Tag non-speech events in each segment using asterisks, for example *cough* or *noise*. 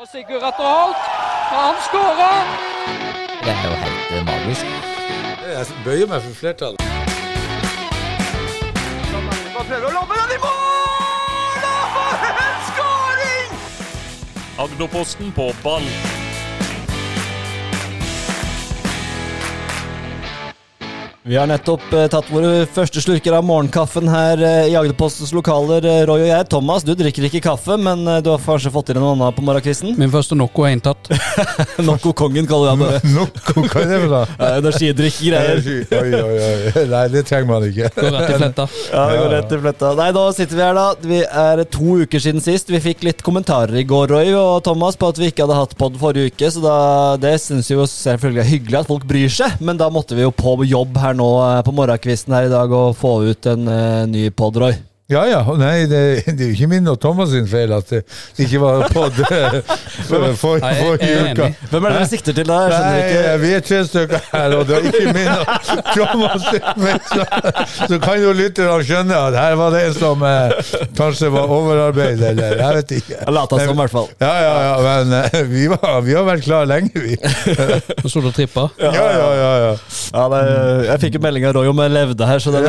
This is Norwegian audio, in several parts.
Og Sigurd Atter Holt, han skårer! Det er jo helt eh, magisk. Jeg bøyer meg for flertallet. Prøver å lobbe den i mål! Og for en skåring! Agderposten på ball. Vi har nettopp eh, tatt våre første slurker av morgenkaffen her eh, i Agderpostens lokaler. Eh, Roy og jeg. Thomas, du drikker ikke kaffe, men du har kanskje fått i deg noe annet på morgenkvisten? Min første Noco er inntatt. *laughs* Noco-kongen kaller jeg bare. *laughs* Noe, hva er det for noe? *laughs* Ja, Energidrikk-greier. Oi, oi, oi. Nei, det trenger man ikke. Går rett i fletta. Ja, det går rett i fletta. Nei, da sitter vi her, da. Vi er to uker siden sist. Vi fikk litt kommentarer i går, Roy og Thomas, på at vi ikke hadde hatt pod forrige uke, så da, det syns vi jo selvfølgelig er hyggelig at folk bryr seg, men da måtte vi jo på jobb her nå eh, på morgenkvisten her i dag å få ut en uh, ny pod, Roy. Ja ja, nei, det, det er jo ikke min og Thomas sin feil at det ikke var pod *laughs* for, for, forrige enig. uke. Hvem er det dere sikter til da? Jeg skjønner Nei, ikke. vi er tre stykker her, og det er ikke min og *laughs* Thomas sin feil. Så, så kan jo lytterne skjønne at her var det en som eh, kanskje var overarbeidet, eller jeg vet ikke. Jeg lata som, i hvert fall. Ja, ja, ja, men eh, vi, var, vi har vært klare lenge, vi. På Sol du trippa. Ja, ja, ja. ja. Ja, det, jeg fikk jo melding av Roy om jeg levde her, så det *laughs*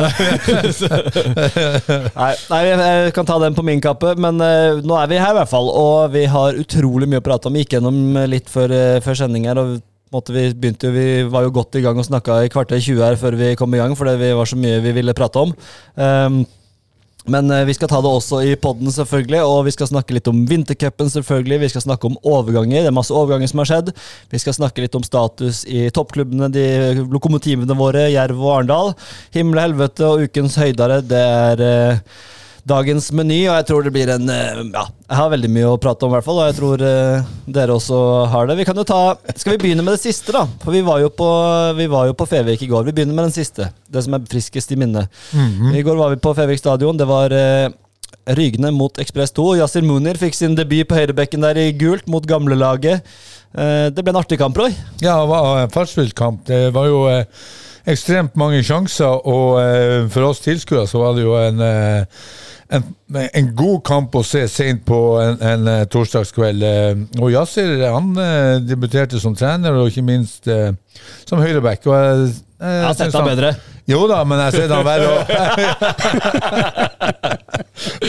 Nei, nei, jeg- jeg kan ta den på min kappe, men uh, nå er vi her i hvert fall. Og vi har utrolig mye å prate om. Vi Gikk gjennom litt før, uh, før sending her. og vi, begynte vi var jo godt i gang og snakka i kvarter 20 her før vi kom i gang, fordi vi var så mye vi ville prate om. Um, men eh, vi skal ta det også i podden, selvfølgelig. Og vi skal snakke litt om vintercupen, selvfølgelig. Vi skal snakke om overganger. Det er masse overganger som har skjedd. Vi skal snakke litt om status i toppklubbene, de lokomotivene våre, Jerv og Arendal. Himmel og helvete og ukens høydare, det er eh, dagens meny. Og jeg tror det blir en eh, Ja, jeg har veldig mye å prate om, i hvert fall. Og jeg tror uh, dere også har det. Vi kan jo ta Skal vi begynne med det siste, da? For vi var jo på, vi var jo på Fevik i går. Vi begynner med den siste. Det som er friskest i minnet. I går var vi på Fevik stadion. Det var uh, Rygne mot Ekspress 2. Yasir Munir fikk sin debut på høyrebekken der i gult mot gamlelaget. Uh, det ble en artig kamp, Roy. Ja, det var en fartsfylt kamp. Det var jo uh ekstremt mange sjanser, og eh, for oss tilskuere så var det jo en, eh, en, en god kamp å se sent på en, en eh, torsdagskveld. Eh, og Yasir han eh, debuterte som trener, og ikke minst eh, som høyreback. Og jeg, jeg, Jeg har sett ham bedre. Jo da, men jeg har sett ham verre òg. *laughs*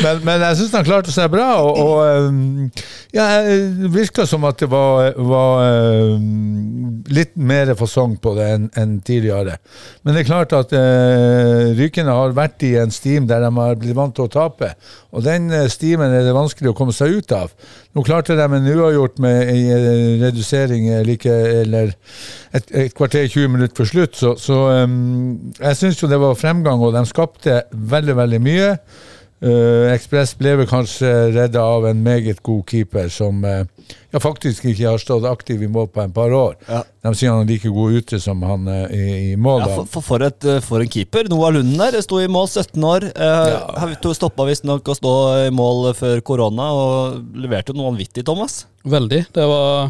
men, men jeg syns han klarte seg bra, og, og um, ja, det virka som at det var, var um, litt mer fasong på det enn en tidligere. Men det er klart at uh, Rykene har vært i en steam der de har blitt vant til å tape, og den uh, steamen er det vanskelig å komme seg ut av. Nå klarte de en uavgjort med en eh, redusering eh, like, eller et, et kvarter 20 minutter før slutt, så, så um, jeg syns jo det var fremgang, og de skapte veldig, veldig mye. Uh, Ekspress ble vel kanskje redda av en meget god keeper som uh, ja, faktisk ikke har stått aktiv i mål på en par år. Ja. De sier han er like god ute som han uh, i, i mål. Ja, for, for, for, et, for en keeper. Noah Lunden der sto i mål, 17 år. Uh, ja. Stoppa visstnok å stå i mål før korona, og leverte noe vanvittig, Thomas. Veldig. Det var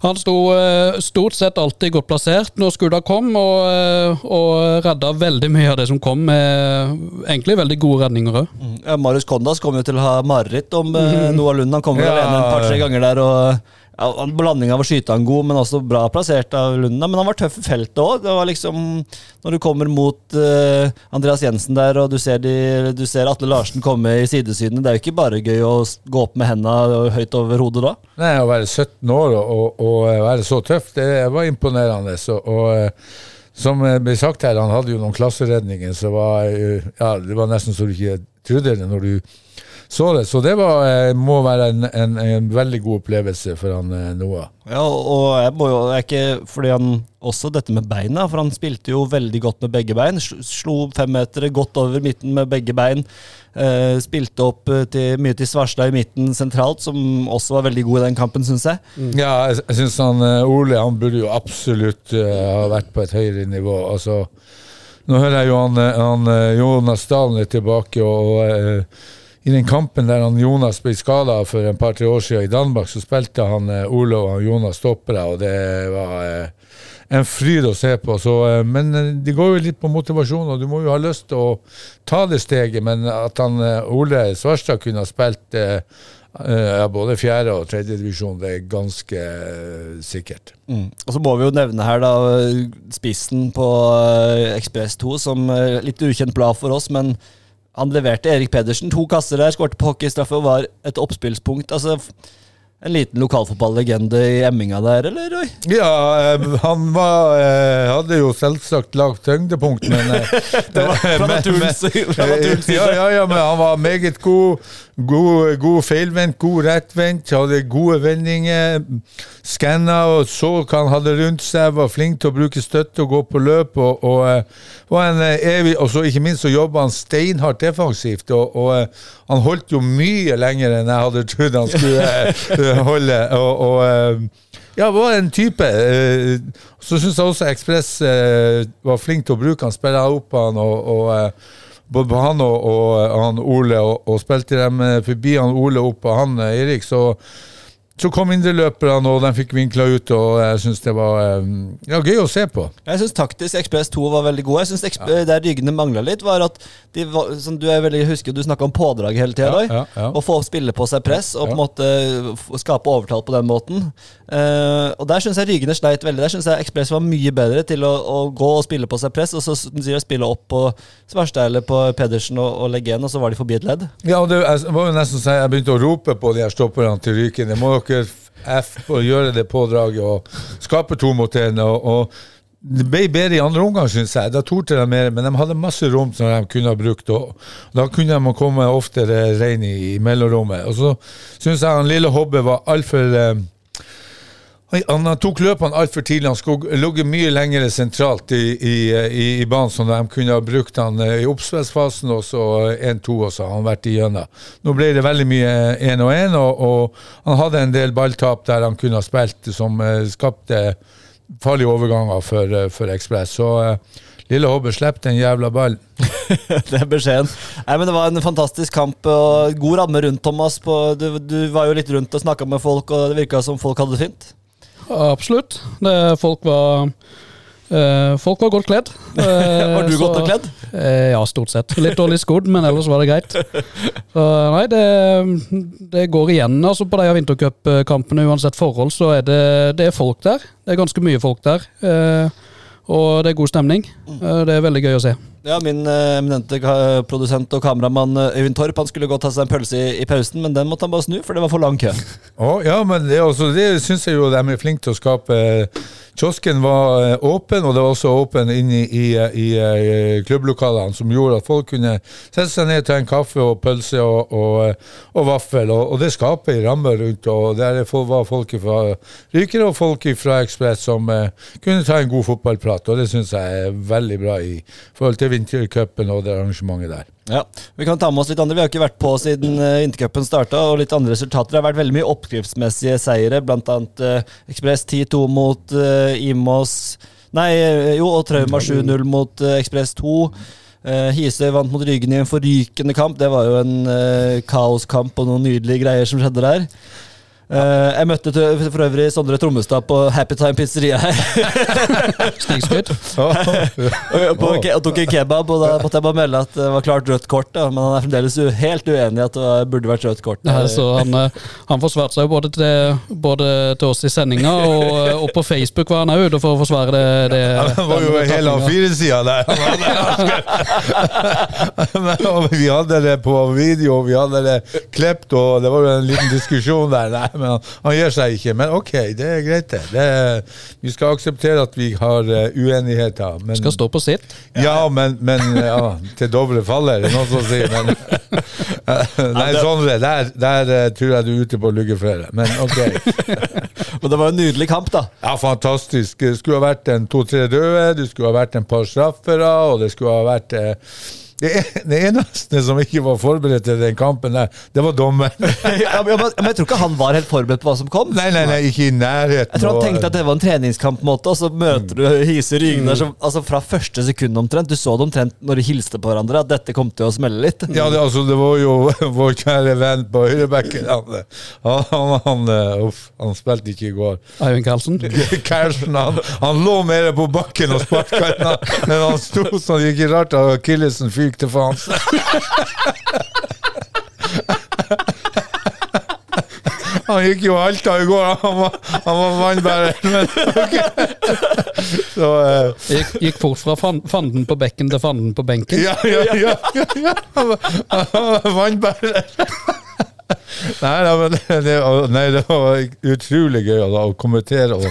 Han sto eh, stort sett alltid godt plassert når skudda kom, og, eh, og redda veldig mye av det som kom, med egentlig veldig gode redninger òg. Ja, Marius Kondas kommer jo til å ha mareritt om eh, Noah Lund. Han kommer Ja. alene en par-tre ganger der. og ja, han- av å skyte han god, men også bra plassert av Lunda. Men han var tøff i feltet òg. Liksom Når du kommer mot uh, Andreas Jensen der, og du ser, de, du ser Atle Larsen komme i sidesynet, det er jo ikke bare gøy å gå opp med henda høyt over hodet da. Nei, å være 17 år og, og, og være så tøff, det var imponerende. Så, og eh, som det ble sagt her, han hadde jo noen klasseredninger, så var, eh, ja, det var nesten så du ikke trodde det når du så det. Så det var, eh, må være en, en, en veldig god opplevelse for han eh, Noah. Ja, og jeg må jo jeg er ikke Fordi han også dette med beina, for han spilte jo veldig godt med begge bein. Slo- femmetere godt over midten med begge bein. Eh, spilte opp eh, til, mye til Svarstad i midten sentralt, som også var veldig god i den kampen, syns jeg. Ja, jeg, jeg syns han Ole han burde jo absolutt uh, ha vært på et høyere nivå. Altså, nå hører jeg jo han, han Jonas Dalen er tilbake, og eh, i den kampen der han Jonas ble skada for en par-tre år siden i Danmark, så spilte han eh, Ole og Jonas stoppere, og det var eh, en fryd å se på. Så, eh, men eh, det går jo litt på motivasjon, og du må jo ha lyst til å ta det steget. Men at han eh, Ole Svarstad kunne ha spilt eh, både fjerde og tredje divisjon. Det er ganske sikkert. Mm. Og så må vi jo nevne her da spissen på Ekspress 2, som litt ukjent blad for oss, men han leverte Erik Pedersen. To kasser der, skårte på hockeystraffe og var et oppspillspunkt. Altså, en liten lokalfotballegende i emminga der, eller, Roy? Ja, eh, han var, eh, hadde jo selvsagt lagt tyngdepunkt, men eh, *laughs* Det var fra *laughs* men- men-. Ja, ja, ja, men han var meget god. God, god feilvendt, god rettvendt, hadde gode vendinger. Skanna og så hva han hadde rundt seg, var flink til å bruke støtte og gå på løp. Og, og og, en eh, evig, og så ikke minst så jobba han steinhardt defensivt. Og, og eh, han holdt jo mye lenger enn jeg hadde trodd han skulle eh, *laughs* holde. Og, eh, ja, var en type. eh, Så syns jeg også Ekspress eh, var flink til å bruke han, spille opp han og, og eh, både på han og, og han Ole, og, og spilte dem eh, forbi han Ole opp og han eh, Erik, så så kom indreløperne, og de fikk vinkla ut, og jeg syns det var eh, ja, gøy å se på. Jeg syns taktisk Ekspress 2 var veldig god. Jeg synes Eksp- Der Ryggene mangla litt, var at de var, som du er veldig, husker du snakka om pådrag hele tida, Ja, ja, ja. Å få spille på seg press og på en måte skape overtall på den måten. Uh, og Der syns jeg ryggene sleit veldig. Der syns jeg Ekspress var mye bedre til å, å gå og spille på seg press, og så spille opp på Svarstad eller på Pedersen og, og legge igjen, og så var de forbi et ledd. Ja, og det jeg var jo nesten sånn jeg begynte å rope på de her stopperne til Ryken. Det må dere F og gjøre det pådraget og skape to mot én. Og, og det ble bedre i andre omgang, syns jeg. Da torde de mer, men de hadde masse rom som de kunne ha brukt. Og da kunne de komme oftere rein i, i mellomrommet. Og så syns jeg han lille Hobbe var altfor eh, Han han tok løpene altfor tidlig. Han skulle ligget mye lenger sentralt i, i, i, i banen, så de kunne ha brukt han eh, i oppspillsfasen og så 1-2, og så har han vært igjennom. Nå ble det veldig mye én og én, og, og han hadde en del balltap der han kunne ha spilt, som eh, skapte farlige overganger for, eh, for Ekspress. Så eh, lille Hobbe, slipp den jævla ballen. *laughs* det er beskjeden. Nei, men Det var en fantastisk kamp og god ramme rundt Thomas. På, du, du var jo litt rundt og snakka med folk, og det virka som folk hadde det fint. Absolutt. Det, folk var Uh, Folk var godt kledd. *laughs* Uh, Var du så- godt kledd? Uh, ja, stort sett. Litt dårlig skodd, men ellers var det greit. Så, nei, det, det går igjen altså på de vintercupkampene. Uansett forhold, så er det, det er folk der. Det er ganske mye folk der. Eh, og det er god stemning. Eh, det er veldig gøy å se. Ja, Min eh, eminente produsent og kameramann eh, Øyvind Torp Han skulle godt ta seg en pølse i, i pausen, men den måtte han bare snu, for det var for lang kø. Oh, ja, men det, også, det syns jeg jo de er flinke til å skape. Kiosken var eh, åpen, og det var også åpen inne i, i, i, eh, klubblokalene, som gjorde at folk kunne sette seg ned, ta en kaffe og pølse og, og, eh, og vaffel. Og, og det skaper en ramme rundt, og der er var folk fra Ryker og folk fra Ekspress som uh, kunne ta en god fotballprat, og det syns jeg er veldig bra i forhold til vintercupen og det arrangementet der. Ja, Vi kan ta med oss litt andre. Vi har ikke vært på siden uh, vintercupen starta, og litt andre resultater. Det har vært veldig mye oppskriftsmessige seire, bl.a. Uh, Ekspress 10-2 mot uh, Imos Nei, eh, jo, og Trauma 7-0 mot uh, Ekspress 2. Uh, Hisøy vant mot Ryggen i en forrykende kamp. Det var jo en uh, kaoskamp og noen nydelige greier som skjedde der. Uh, jeg møtte for øvrig Sondre Trommestad på Happy Time pizzeria her. *laughs* Snikskudd. *laughs* og, tok en kebab, og da måtte jeg bare melde at det var klart rødt kort. Da. Men han er fremdeles u helt uenig i at det burde vært rødt kort. Ja, så han, eh, han forsvarte seg jo både til, både til oss i sendinga, og, eh, og på Facebook var han òg ute for å forsvare det. det Det var jo hele tappinga. A4-sida der. *laughs* Men, vi hadde det på video, vi hadde det klept, og det var jo en liten diskusjon der. Nei, men han, han gir seg ikke. Men ok, det er greit, det. det vi skal akseptere at vi har uh, uenigheter. Men, Skal stå på sitt. ja, men, men ja, til Dovre faller, er det noen som sier. Men, *laughs* nei, Sondre, der, der uh, tror jeg du er ute på luggeføre. Men ok. *laughs* Men det var en nydelig kamp, da. Ja, fantastisk. Det skulle ha vært en to-tre døde, det skulle ha vært en par straffere, og det skulle ha vært eh, det, det eneste som ikke var forberedt til den kampen der, det var dommeren. *laughs* ja, men, men jeg tror ikke han var helt forberedt på hva som kom. Nei, nei, nei, ikke i nærheten. Jeg tror han Og- tenkte at det var en treningskamp, måte, og så møter du Hise Rygner mm. altså fra første sekund omtrent. Du så det omtrent når de hilste på hverandre, at dette kom til å smelle litt. Ja, det, altså, det var jo *laughs* vår kjære venn på høyrebekken. Han, han, han, han, eh, uff, han spilte ikke i går. Eivind Karlsen. *laughs* Karlsen han, han lå mer på bakken og sparka enn han, sto sånn. det gikk rart at akillesen fyk til faen. Han gikk jo Alta i går, han var, han var vannbærer. Men, ok. Så uh. Gikk, gikk fort fra fanden på bekken til fanden på benken. Ja, ja, ja. ja, ja. Han var- han var Vannbærer. Nei, nei, men det, nei, det var utrolig gøy da, å kommentere og,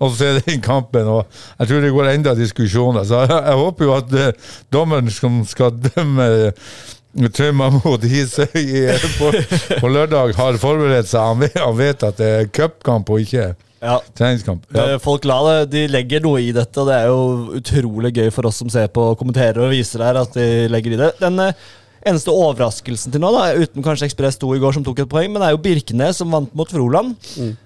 og se den kampen. Og jeg tror det går enda diskusjoner. Så jeg, jeg håper jo at eh, dommeren som skal dømme eh, Trauma mot Hisøy eh, på, på lørdag, har forberedt seg. Han vet, han vet at det er cupkamp og ikke Ja. treningskamp. Ja. Folk la det, de legger noe i dette, og det er jo utrolig gøy for oss som ser på, kommenterer og viser her, at de legger i det. Den eneste overraskelsen til nå, da, uten kanskje Ekspress 2 i går som tok et poeng, men det er jo Birkenes som vant mot Froland. Mm.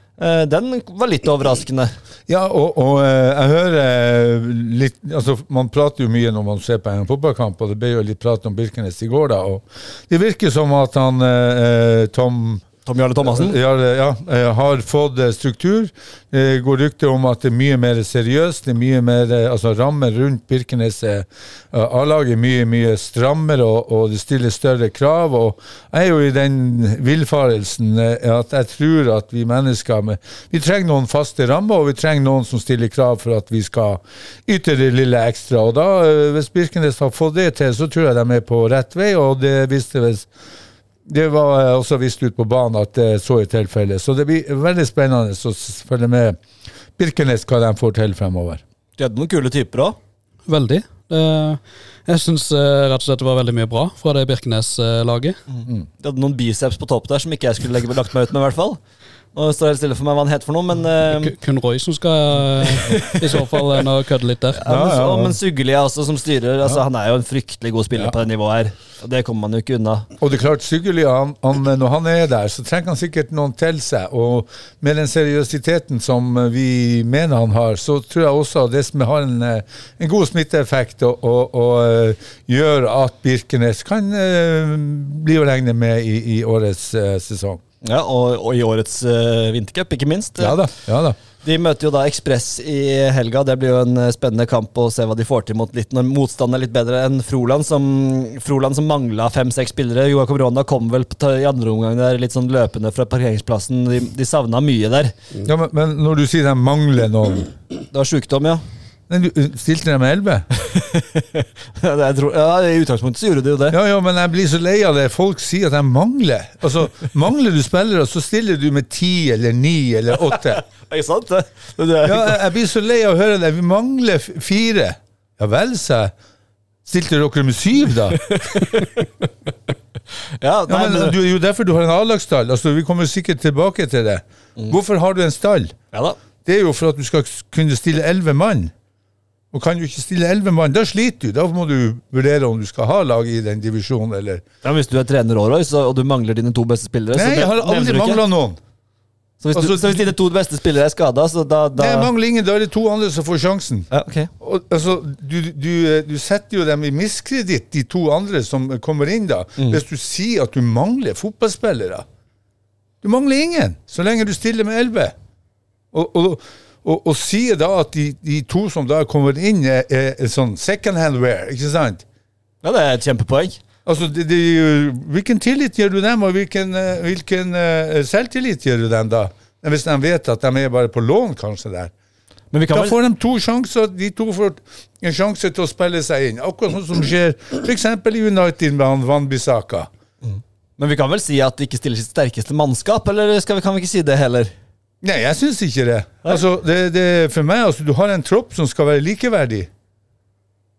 Den var litt overraskende. Ja, og, og eh, jeg hører eh, litt altså Man prater jo mye når man ser på en fotballkamp, og det ble jo litt prat om Birkenes i går, da. Og det virker som at han eh, Tom Tom Jarle Thomassen. ja, ja, eh, har fått eh, struktur. Det går rykter om at det er mye mer seriøst. Det er mye mer, eh, altså Rammen rundt Birkenes eh, A-lag er mye mye strammere, og, og det stiller større krav. og Jeg er jo i den villfarelsen eh, at jeg tror at vi mennesker Vi trenger noen faste rammer, og vi trenger noen som stiller krav for at vi skal yte det lille ekstra. og da, eh, Hvis Birkenes har fått det til, så tror jeg de er på rett vei, og det visste vel det var eh, også vist ut på banen at det så i tilfelle. Så det blir veldig spennende å følge med Birkenes hva de får til fremover. De hadde noen kule typer òg. Veldig. Eh, jeg syns rett og slett det var veldig mye bra fra det Birkenes-laget. De hadde noen biceps på topp der som ikke jeg skulle legge lagt meg ut med, i hvert fall. Nå står det helt stille for meg hva han heter for noe, men uh, Kun Roy som skal eh, i så fall inn og kødde litt der. Ja, men, Ja, men Sugli også, som styrer, altså, han er jo en fryktelig god spiller Ja. på det nivået her. Og det kommer man jo ikke unna. Og det er klart, Sygeli, han, han, når han er der, så trenger han sikkert noen til seg. Og med den seriøsiteten som vi mener han har, så tror jeg også det som har en, en god smitteeffekt og, og, og uh, gjør at Birkenes kan uh, bli å regne med i, i årets sesong. Ja, og, og i årets uh, vintercup, ikke minst. Ja da. ja da. De møter jo da Ekspress i helga. Det blir jo en eh, spennende kamp å se hva de får til mot litt når motstanden er litt bedre enn Froland, som, Froland som mangla fem-seks spillere. Joakim Ronda kom vel på, i andre omgang der litt sånn løpende fra parkeringsplassen. De, de savna mye der. Ja, men, men når du sier de mangler noen Det var sjukdom, ja. Men du, Stilte de med elleve? *laughs* Det tror, ja. I utgangspunktet så gjorde du jo det. Ja, ja, men jeg blir så lei av det. Folk sier at jeg mangler. Altså, Mangler du spillere, så stiller du med ti eller ni eller åtte. *laughs* Ikke sant? Det, det, det, Ja, jeg, jeg blir så lei av å høre det. Vi mangler fire. Ja vel, sa jeg. Stilte dere med syv, da? *laughs* ja, Ja, nei, men men, du, Det er jo derfor du har en A-lagsstall. Altså, vi kommer sikkert tilbake til det. Hvorfor har du en stall? ja da. Det er jo for at du skal kunne stille elleve mann. Og kan du ikke stille elleve mann, da sliter du. Da må du vurdere om du skal ha lag i den divisjonen, eller Ja, men hvis du er trener Roy, og du mangler dine to beste spillere Nei, jeg har aldri mangla noen. Så hvis, du, Altså, så hvis dine to beste spillere er skada, så da, da jeg mangler ingen. Da er det to andre som får sjansen. ja, ok. Og, altså, du, du, du setter jo dem i miskreditt, de to andre som kommer inn da, hvis du sier at du mangler fotballspillere. Du mangler ingen, så lenge du stiller med elleve. Og, og, og, og sier da at de, de to som da kommer inn, er, er sånn second hand wear, ikke sant? Ja, det er et kjempepoeng. Altså, de, er Hvilken tillit gir du dem, og hvilken, eh, hvilken uh, selvtillit gir du dem da? Hvis de vet at de er bare på lån, kanskje, der. Men vi kan Da får de to sjanser, de to får en sjanse til å spille seg inn. Akkurat sånn som skjer f.eks. i United med Van Bissaka. Men vi kan vel si at det ikke stiller sitt sterkeste mannskap, eller skal vi, kan vi ikke si det heller? Nei, jeg syns ikke det. Altså, det, det. For meg, altså, du har en tropp som skal være likeverdig.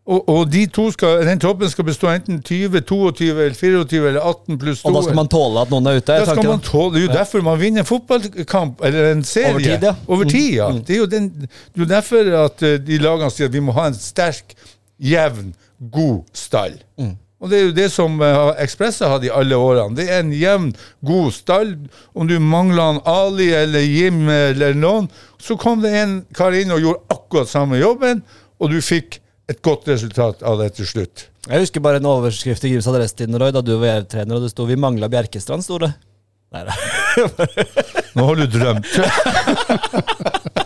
Og, og de to skal, den troppen skal bestå enten 20, 22, eller 24 eller 18 pluss 2. Og da skal man tåle at noen er ute? Da skal man tåle, Det er jo derfor man vinner en fotballkamp, eller en serie. Over tid, ja. Over tid, ja. Det er jo den, det er jo derfor at eh, de lagene sier at vi må ha en sterk, jevn, god stall. Og det er jo det som uh, Ekspress har hatt i alle årene. Det er en jevn, god stall. Om du mangler Ali eller Jim eller noen, så kom det en kar inn og gjorde akkurat samme jobben, og du fikk et godt resultat av det til slutt. Jeg husker bare en overskrift i Grimstad Adressetiden, Roy, da du var trener, og det sto 'Vi mangla Bjerkestrand', sto det. Nei da. Nå har du drømt. *laughs*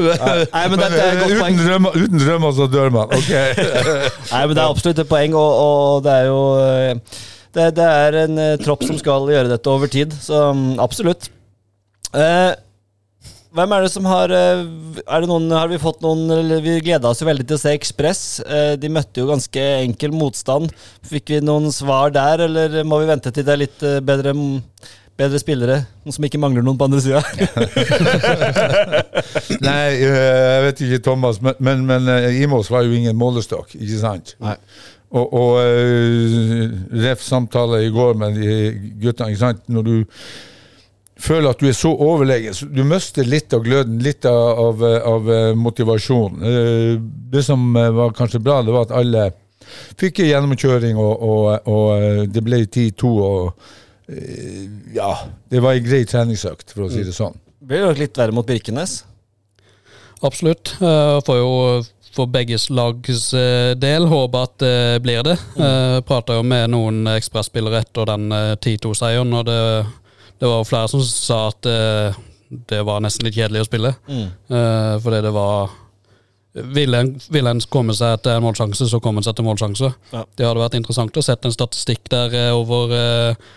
Nei, men dette er et godt poeng. uten, drømmer, uten drømmer så dør man. Ok. *laughs* Nei, men Det er absolutt et poeng, og, og det er jo eh, Det, det er en eh, tropp som skal gjøre dette over tid, så mm, absolutt. Eh, hvem er det som har eh, Er det noen, Har vi fått noen eller Vi gleda oss jo veldig til å se Ekspress. De møtte jo ganske enkel motstand. Fikk vi noen svar der, eller må vi vente til det er litt bedre, bedre spillere? Noen som ikke mangler noen på andre sida? *laughs* Nei, eh, jeg vet ikke, Thomas, men, men, men eh, Imos var jo ingen målestokk, ikke sant? Nei. Og, og eh, ref samtale i går med de guttene, ikke sant? Når du føler at du er så overlegen, så du mister litt av gløden, litt av, av, av motivasjonen. Eh, Det som var kanskje bra, det var at alle fikk en gjennomkjøring, og, og, og det ble 10-2, og ja, det var en grei treningsøkt, for å si det sånn. Det blir jo litt verre mot Birkenes. Absolutt. Uh, får jo for begges lags eh, del håpe at det blir det. Uh, Prata jo med noen ekspresspillere etter den eh, 10-2-seieren, og det, det var jo flere som sa at eh, det var nesten litt kjedelig å spille. Eh, fordi det var Ville en, ville en komme seg til en målsjanse, så kom en seg til målsjanse. Ja. Det hadde vært interessant å sette en statistikk der eh, over eh,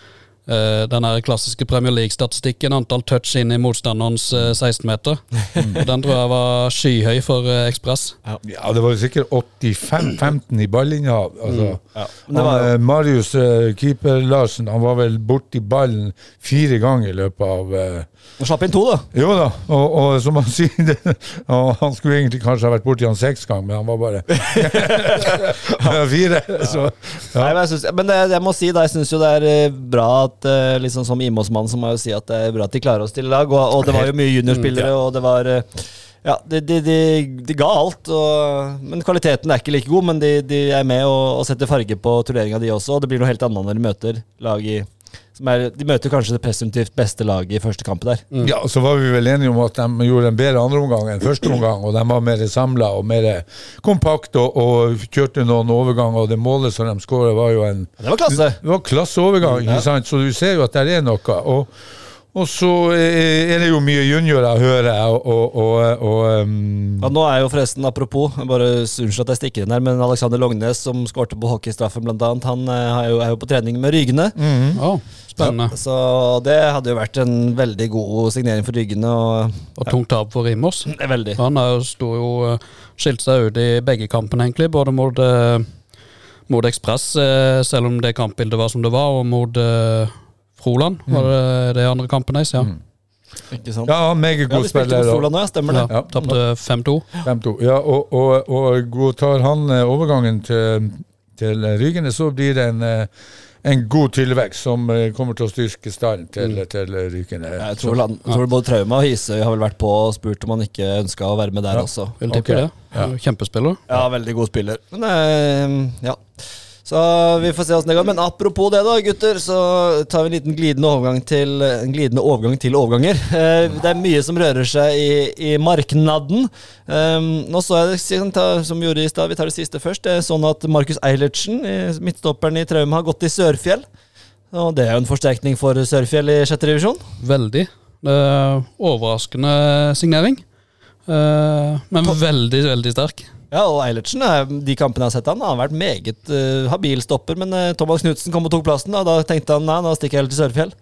eh, den her klassiske Premier League-statistikken, antall touch inn i motstanderens eh, 16-meter. *laughs* Den tror jeg var skyhøy for eh, Ekspress. Ja, det var jo sikkert 85-15 i ballinnehav. Altså, Ja. Var han, Marius keeper Larsen han var vel borti ballen fire ganger i løpet av Han slapp inn to, da. Jo da, og, og som han *laughs* sier det, og Han skulle egentlig kanskje ha vært borti han seks ganger, men han var bare *laughs* fire. Så, Nei, men jeg, synes, men det, jeg må si da, jeg syns jo det er bra at eh, liksom som Imos-mann så må jeg jo si at det er bra at de klarer å stille lag. Og, og det var jo mye juniorspillere, og det var eh, Ja, de, de, de, de ga alt. Og, men kvaliteten er ikke like god, men de, de er med og, og setter farge på turneringa, de også. Og det blir noe helt annet når de møter lag i er, De møter kanskje det presumptivt beste laget i første kamp der. ja, så var vi vel enige om at de gjorde en bedre andreomgang enn første *clears throat* omgang, og de var mer samla og mer kompakt og, og kjørte noen overganger, og det målet som de skåra, var jo en Det var klasse. Det var klasseovergang, ikke sant? så du ser jo at det er noe. Og, og så eh, er det jo mye juniorer, hører jeg, og, og, og, um, Ja, nå er jo forresten, apropos, bare unnskyld at jeg stikker inn her, men Alexander Lognes, som skårte på hockeystraffen blant annet, han eh, er jo, er jo på trening med Rygene. Å, spennende. Så det hadde jo vært en veldig god signering for Rygene. Og Og tungt tap for Rimos. er veldig. Han har jo, sto jo skilt seg ut i begge kampene, egentlig. Både mot, eh, mot Ekspress, eh, selv om det kampbildet var som det var, og mot eh, Froland. Var det det andre kampen deres? Ja. Ikke sant? Ja, megagod er Ja, spiller. og- ja, stemmer det. ja. Ja. Tapte 5-2. 5-2. Ja, og, og, og godtar han eh, overgangen til, til Rygene, så blir det en, eh, en god tilvekst som eh, kommer til å styrke stallen til, til Rykene. Jeg tror, han- jeg tror både Trauma og Hisøy har vel vært på og spurt om han ikke ønska å være med der også. Vil tippe okay. det. Kjempespiller. Ja, veldig god spiller. Men ja. Så vi får se åssen det går. Men apropos det, da, gutter, så tar vi en liten glidende overgang til, en glidende overgang til overganger. Eh, det er mye som rører seg i, i marknaden. Um, nå så jeg det, som gjorde i stad, vi tar det siste først. Det er sånn at Markus Eilertsen, midtstopperen i Traum, har gått til Sørfjell. Og det er jo en forsterkning for Sørfjell i sjette divisjon. Veldig. Det er overraskende signering. Eh, men veldig, veldig sterk. Ja, og Eilertsen, er- de kampene jeg har sett han, har vært meget uh, habil stopper. Men uh, Thomas Knutsen kom og tok plassen, og da tenkte han nei, da stikker jeg heller til Sørfjell.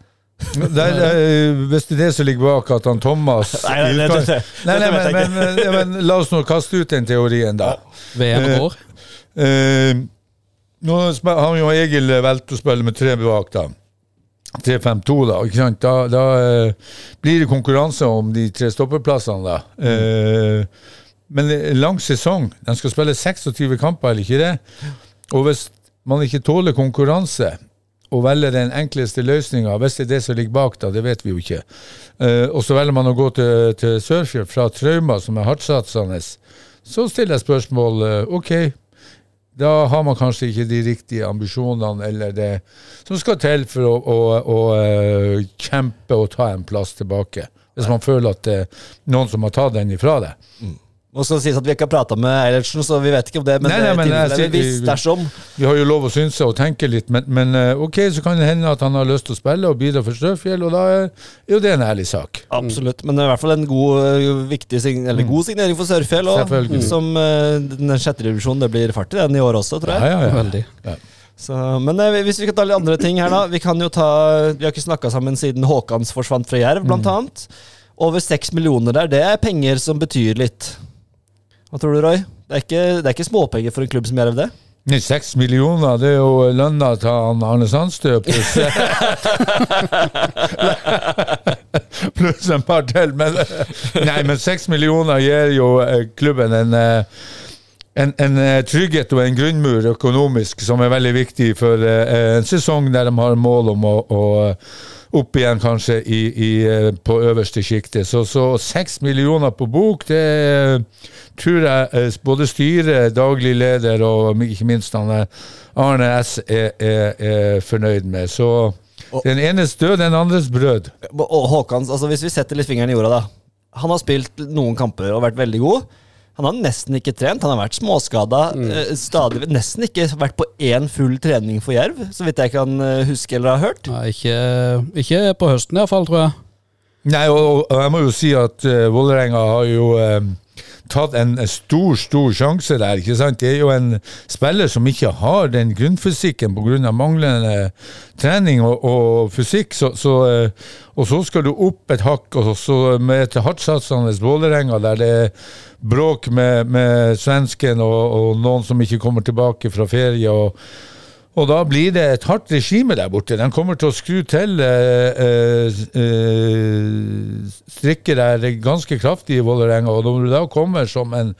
*laughs* Det er, eh, hvis det er det som ligger bak at han Thomas Nei, nei, nei, Nei, nei, men, men, men, ja, men la oss nå kaste ut den teorien, da. VM går. Eh, nå har jo Egil valgt å spille med tre bak, da. 3-5-2, da. ikke sant? Da, da eh, blir det konkurranse om de tre stoppeplassene, da. Eh, men en lang sesong. De skal spille 26 kamper, eller ikke det? Og hvis man ikke tåler konkurranse og velger den enkleste løsninga, hvis det er det som ligger bak, da, det vet vi jo ikke. Eh, og så velger man å gå til, til Sørfjord fra Trauma, som er hardtsatsende, så stiller jeg spørsmål eh, OK, da har man kanskje ikke de riktige ambisjonene eller det som skal til for å, å, å eh, kjempe og ta en plass tilbake. Hvis man føler at det er noen som har tatt den ifra deg. Nå skal det sies at vi ikke har prata med Eilertsen, så vi vet ikke om det. Men, Nei, nei, det men jeg sier- dersom Vi har jo lov å synse og tenke litt, men, men eh, ok, så kan det hende at han har lyst til å spille og bidra for Støfjell, og da er jo det en ærlig sak. Absolutt. Men det er i hvert fall en god, viktig eller god signering for Sørfjell. òg. Som den sjette divisjonen. Det blir fart i den i år også, tror jeg. ja, ja. Veldig. Så, men eh, hvis vi kan ta litt andre ting her, da. Vi kan jo ta Vi har ikke snakka sammen siden Håkans forsvant fra Jerv, blant annet. Over seks millioner der, det er penger som betyr litt. Hva tror du, Roy? Det er ikke, det er ikke småpenger for en klubb som Jerv, det? Seks millioner, det er jo lønna til han Arne Sandstø pluss *laughs* Pluss en par til. Men, nei, men seks millioner gir jo eh, klubben en eh, en, en eh, trygghet og en grunnmur økonomisk som er veldig viktig for en sesong der de har mål om å, å opp igjen kanskje i, i, eh, på øverste sjiktet. Så, så seks millioner på bok, det tror jeg eh, både styret, daglig leder og ikke minst Arne S er, er, er fornøyd med. Så den enes død, den andres brød. Og Håkans, altså hvis vi setter litt fingeren i jorda, da. Han har spilt noen kamper og vært veldig god. Han har nesten ikke trent, han har vært småskada. Mm. Stadig, nesten ikke vært på én full trening for Jerv, så vidt jeg kan eh, huske eller har hørt. Nei, ikke, ikke på høsten iallfall, tror jeg. Nei, og, og jeg må jo si at uh, Vålerenga har jo eh, tatt en stor, stor sjanse der. ikke sant? Det er jo en spiller som ikke har den grunnfysikken pga. manglende trening og, og fysikk. Så, så, eh, og så skal du opp et hakk, og så med et hardtsatsende Vålerenga der det er bråk med, med svensken og, og noen som ikke kommer tilbake fra ferie. og og da blir det et hardt regime der borte. De kommer til å skru til eh, eh, strikker der ganske kraftig i Vålerenga. Og når du da kommer som en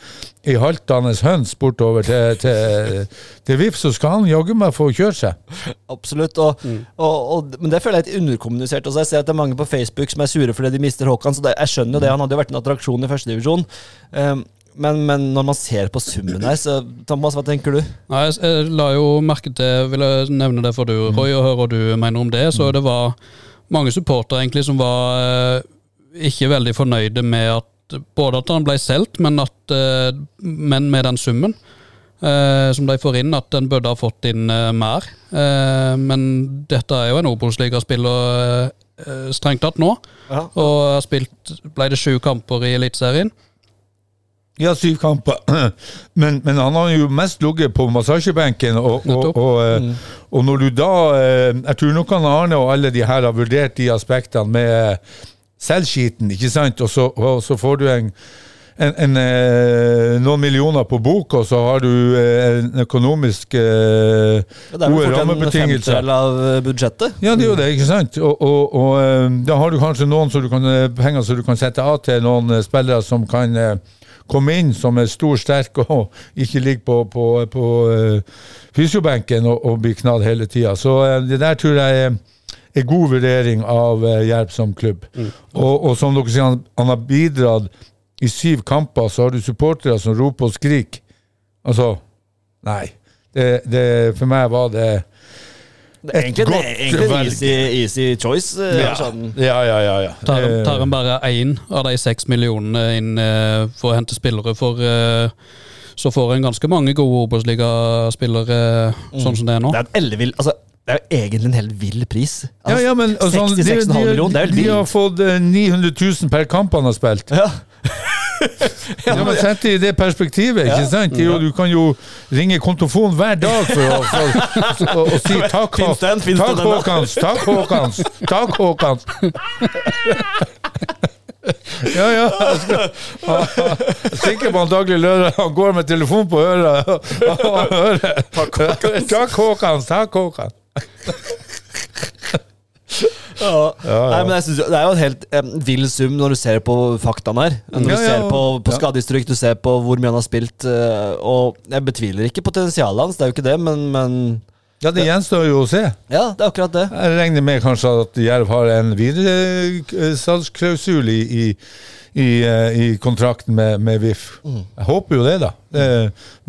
i haltende høns bortover til, til, til VIF, så skal han jaggu meg få kjøre seg. Absolutt. Og, og, og, men det føler jeg er litt underkommunisert. Også. Jeg ser at det er mange på Facebook som er sure fordi de mister Håkan. Så det, jeg skjønner jo det. Han hadde jo vært en attraksjon i førstedivisjon. Um, men, men når man ser på summen her, så Thomas, hva tenker du? Nei, jeg, la jo merke til, vil jeg nevne det for du, Roy, og høre hva du mener om det. Så det var mange supportere egentlig som var eh, ikke veldig fornøyde med at både at han ble solgt, men, eh, men med den summen eh, som de får inn, at den burde ha fått inn eh, mer. Eh, men dette er jo en Obos-ligaspiller eh, strengt tatt nå, Ja. og har spilt ble det sju kamper i Eliteserien. Ja, syv kamper. *clears throat* Men, men han har jo mest ligget på massasjebenken. Og, og, og, eh, og når du da eh, Jeg tror nok han Arne og alle de her har vurdert de aspektene med selvskiten, ikke sant? Og så, så får du en, en, en, eh, noen millioner på bok, og så har du eh, en økonomisk eh, rammebetingelser. det er vel gode fort en femtedel av eh, budsjettet. Ja, det er jo det, ikke sant? Og, eh, da har du kanskje noen som du kan, eh, penger som du kan sette av til noen eh, spillere som kan eh, komme inn som er stor, sterk og ikke ligger på, på, på eh, fysiobenken og, og blir knadd hele tida. Så eh, det der tror jeg er en god vurdering av uh, Jerv som klubb. Og, og som dere sier, han, han har bidratt i syv kamper, så har du supportere som roper og skriker. Altså Nei. Det, det, for meg var det Det er egentlig, det er egentlig en easy, easy choice. eh, Ja, sånn. ja, ja. ja, ja. Tar, Eh, tar en bare én av de seks millionene inn eh, for å hente spillere for Så får en ganske mange gode Obos-ligaspillere sånn som det er nå. Det er en ellevill Altså, det er jo egentlig en helt vill pris. Ja, ja, men altså, 66,5 de, de, millioner, det er jo de har fått eh, 900 000 per kamp han har spilt. Ja. *laughs* Ja, men Sett det i det perspektivet, ikke sant? Jo- Du kan jo ringe kontofon hver dag for å, for, å, å si takk, Håkans? Takk? Håkans, takk Håkans, takk Håkans. Ja, ja. Jeg skal, jeg er sikker på han daglig lørdag han går med telefon på øret Takk, Håkans. Takk Håkans, takk Håkans. Ja. Nei, men jeg synes, Det er jo en helt um, vill sum når du ser på faktaene her. Når du ser på, på skadehistorikk, du ser på hvor mye han har spilt. Uh, Og jeg betviler ikke potensialet hans, det er jo ikke det, men, men Ja, det gjenstår jo å se. ja, det er akkurat det. Jeg regner med kanskje at Jerv har en videresalgsklausul i, i, i, eh, i kontrakten med, med VIF. Jeg håper jo det, da. Det,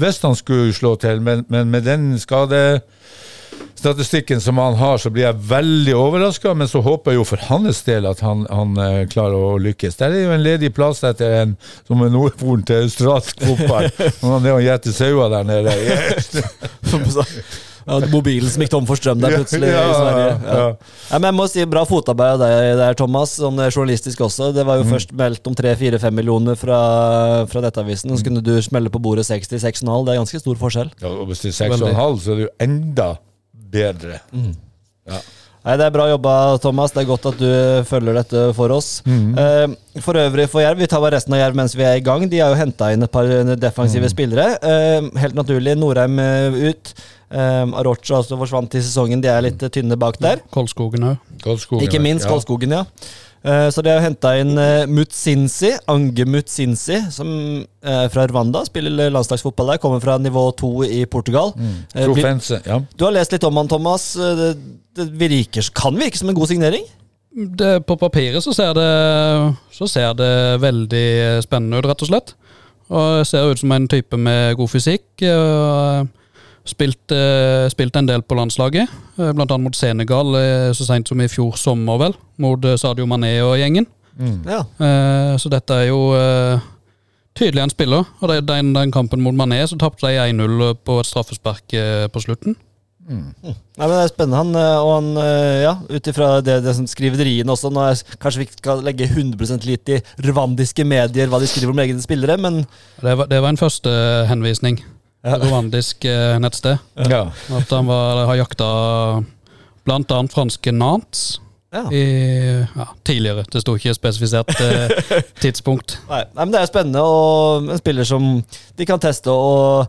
hvis han skulle slå til, men, men med den skadestatistikken som han har, så blir jeg veldig overraska. Men så håper jeg jo for hans del at han, han eh, klarer å lykkes. Der er jo en ledig plass etter en som er nordpolen til australsk fotball. *laughs* Han er jo gjette sauer der nede. *laughs* Ja, mobilen som gikk tom for strøm der plutselig Ja, i Sverige. ja, Ja. men jeg må si Bra fotarbeid av deg der, Thomas. Sånn eh, journalistisk også. Det var jo først meldt om 3-4-5 millioner fra, fra Nettavisen. Så kunne du smelle på bordet 60-6,5. Det er ganske stor forskjell. Ja, og hvis det er 6,5, så er det jo enda bedre. Nei, Det er bra jobba, Thomas. Det er godt at du følger dette for oss. Eh, for øvrig for Jerv, vi tar bare resten av Jerv mens vi er i gang. De har jo henta inn et par defensive spillere. Uh, helt naturlig. Norheim eh, ut. Um, Arocha også forsvant i sesongen. De er litt eh, tynne bak der. Kolskogen òg. Ikke minst ja. Kolskogen, ja. Eh, Så de har henta inn eh, Mutsinsi, Ange Mutsinsi, som er fra Rwanda. Spiller landslagsfotball der. Kommer fra nivå to i Portugal. Mm. Trofense, ja. Du har lest litt om han, Thomas. Eh, Det, det virker, kan virke som en god signering? Det, på papiret så ser, det, så ser det veldig spennende ut, rett og slett. Og ser ut som en type med god fysikk. og Spilt, spilte, en del på landslaget, bl.a. blant annet mot Senegal eh, så seint som i fjor sommer, vel. Mot eh, Sadio Mané og gjengen. Ja. Eh, Så dette er jo eh, tydelig en spiller. Og det- den, den kampen mot Mané så tapte de 1-0 på et straffespark eh, på slutten. Nei, men Det er spennende. Han, eh, og han, eh, ja, ut ifra det, det som skriveriene også nå er, Kanskje vi ikke skal legge 100 lit i rwandiske medier, hva de skriver om egne spillere, men Det var, det var en første henvisning. Rwandisk eh, nettsted. ja. At han var, har jakta blant annet franske Nantes ja. i, ja, tidligere. Det sto ikke spesifisert eh, *laughs* tidspunkt. Nei, nei, men Det er spennende, og en spiller som de kan teste. og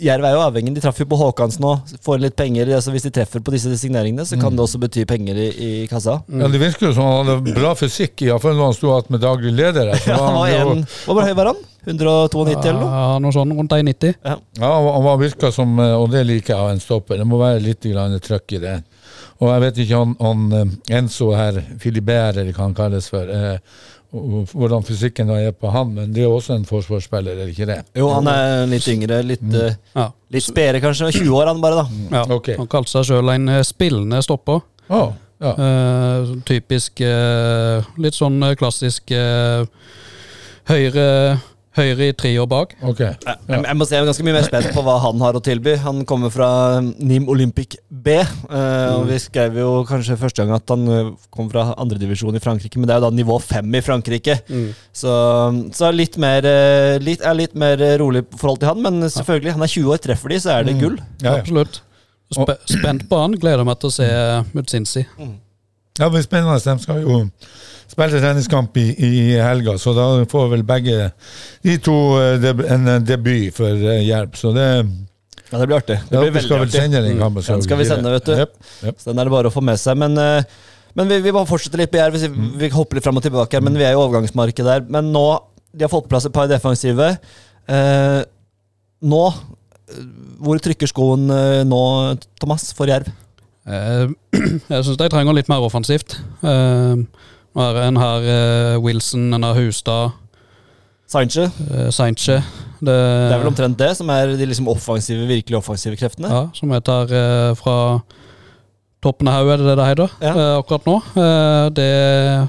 Jerv er jo avhengig. De traff jo på Håkans nå. Får litt penger. altså Hvis de treffer på disse signeringene, så kan det også bety penger i, i kassa. ja, Det virker jo som han hadde bra fysikk, iallfall når han sto igjen med daglig leder. *laughs* Ja, han var en, Hvor høy var han? 192 eller noe? Ja, noe sånn rundt 1,90. Ja, ja, han var virka som, eh, og det liker jeg av en stopper. Det må være litt trøkk i det. Og jeg vet ikke han, han eh, Enzo her, Filibert, eller hva han kalles for, eh, hvordan fysikken da er på han, men det er også en forsvarsspiller, er det ikke det? Jo, han er litt yngre. Litt, eh, Ja. litt spedere, kanskje. 20 år, han bare, da. Ja. okay. Han kalte seg sjøl en spillende stopper. Oh, ja. Eh, typisk eh, Litt sånn klassisk høyre, høyre i tre år bak. Ja. Jeg, jeg må si jeg er ganske mye mer spent på hva han har å tilby. Han kommer fra Nim Olympic B. eh, og Vi skrev jo kanskje første gang at han eh, kom fra andredivisjon i Frankrike, men det er jo da nivå fem i Frankrike. Så, så litt mer, eh, litt, er litt mer rolig i forhold til han, men selvfølgelig, han er 20 år. Treffer de, så er det gull. Ja, ja. Absolutt. Sp spent på han. Gleder meg til å se Mutsinsi. Ja, det blir spennende. De skal jo spille treningskamp i, i helga, så da får vel begge de to eh, en eh, debut for eh, Jerv. Så det, Ja, Det blir artig. Det blir veldig skal artig. sende den kampen. så Den skal vi sende, vet du. Yep, yep. Så den er det bare å få med seg. Men, men vi, vi må fortsette litt på Jerv. Vi, vi hopper litt fram og tilbake her, men vi er i overgangsmarkedet der. Men nå De har fått på plass et par defensive. Eh, nå Hvor trykker skoen nå, Thomas, for Jerv? *clears throat* Jeg syns de trenger litt mer offensivt. Eh, en her uh, Wilson, en her Hustad, Sainche. uh, Sainche. Det, Det er vel omtrent det som er de liksom offensive, virkelig offensive kreftene? Ja, som jeg tar uh, fra toppen av hodet, er det det det heter Ja. eh, akkurat nå. Eh, det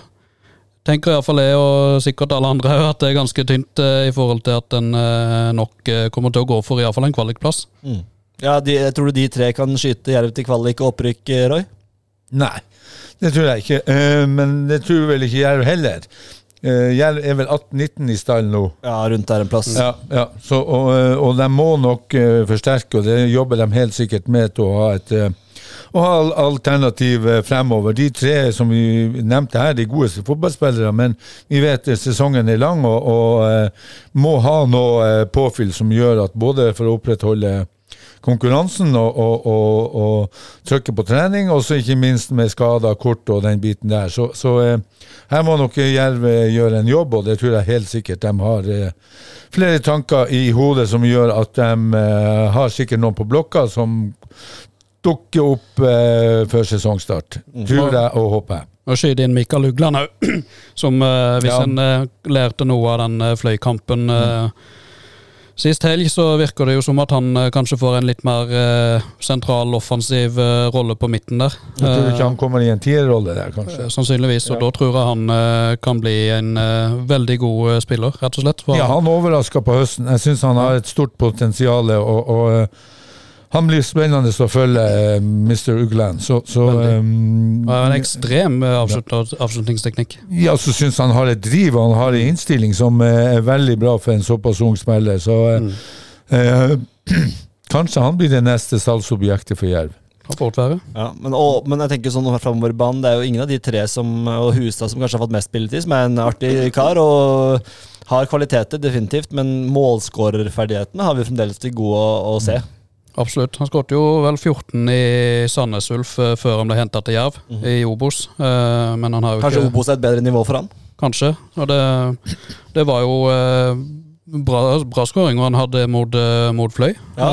tenker iallfall jeg, og sikkert alle andre òg, at det er ganske tynt eh, i forhold til at en eh, nok eh, kommer til å gå for iallfall en kvalikplass. Mm. Ja, de, jeg Tror du de tre kan skyte Jerv til kvalik og opprykk, eh, Roy? Nei, det tror jeg ikke. Eh, men det tror vel ikke Jerv heller. Uh, Jerv er vel 18-19 i stallen nå. Ja, rundt der en plass. Ja, ja. Så, og, eh, og de må nok eh, forsterke, og det jobber de helt sikkert med til å ha et eh, å ha alternativ eh, fremover. De tre som vi nevnte her, de gode fotballspillere, men vi vet at sesongen er lang og, og eh, må ha noe eh, påfyll som gjør at både for å opprettholde konkurransen og, og, og, og trykket på trening, og så ikke minst med skader, kort og den biten der. Så, så eh, her må nok Jerv eh, gjøre en jobb, og det tror jeg helt sikkert de har eh, flere tanker i hodet som gjør at de eh, har sikkert noen på blokka som dukker opp eh, før sesongstart. Tror jeg og håper jeg. Og skyte inn Mikael Ugland òg, *clears throat* som eh, hvis Ja. en eh, lærte noe av den eh, fløykampen eh, sist helg, så virker det jo som at han eh, kanskje får en litt mer eh, sentral, offensiv eh, rolle på midten der. Jeg tror ikke han kommer i en tierrolle der, kanskje. Sannsynligvis, og da tror jeg han eh, kan bli en veldig god spiller, rett og slett. Ja, han overraska på høsten. Jeg syns han har et stort potensial, og, og han blir spennende å følge, uh, Mr. Ugland. Så, så um, en ekstrem eh, avslutningsteknikk. Ja, så syns han har et driv og han har en innstilling som eh, er veldig bra for en såpass ung spiller. Så mm. uh, *clears throat* kanskje han blir det neste salgsobjektet for Jerv. Ja, men, og, men jeg tenker sånn framover i banen, det er jo ingen av de tre som, og Hustad som kanskje har fått mest spilletid, som er en artig kar og har kvaliteter, definitivt, men målskårerferdighetene har vi fremdeles til gode å, å se. Absolutt. Han skåret jo vel 14 i Sandnes Ulf eh, før han ble henta til Jerv i Obos. Eh, Men han har jo Kanskje ikke Obos er et bedre nivå for han? Kanskje. Og det, det var jo eh, bra, bra skåringer han hadde mot, eh, mot Fløy. Ja.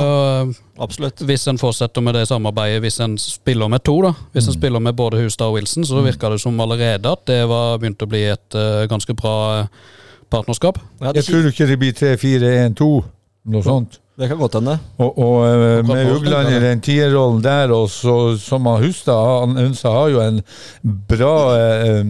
uh, Absolutt. hvis en fortsetter med det samarbeidet, hvis en spiller med to, da Hvis en spiller med både Hustad og Wilson, så virka det som allerede at det var begynt å bli et uh, ganske bra partnerskap. Ja, Jeg tror ikke det blir 3-4-1-2, noe sånt. Det kan godt hende. Og, og eh, med nå Ugland i den tierrollen der, og så, som man Hustad han, Hunsa har jo en bra eh,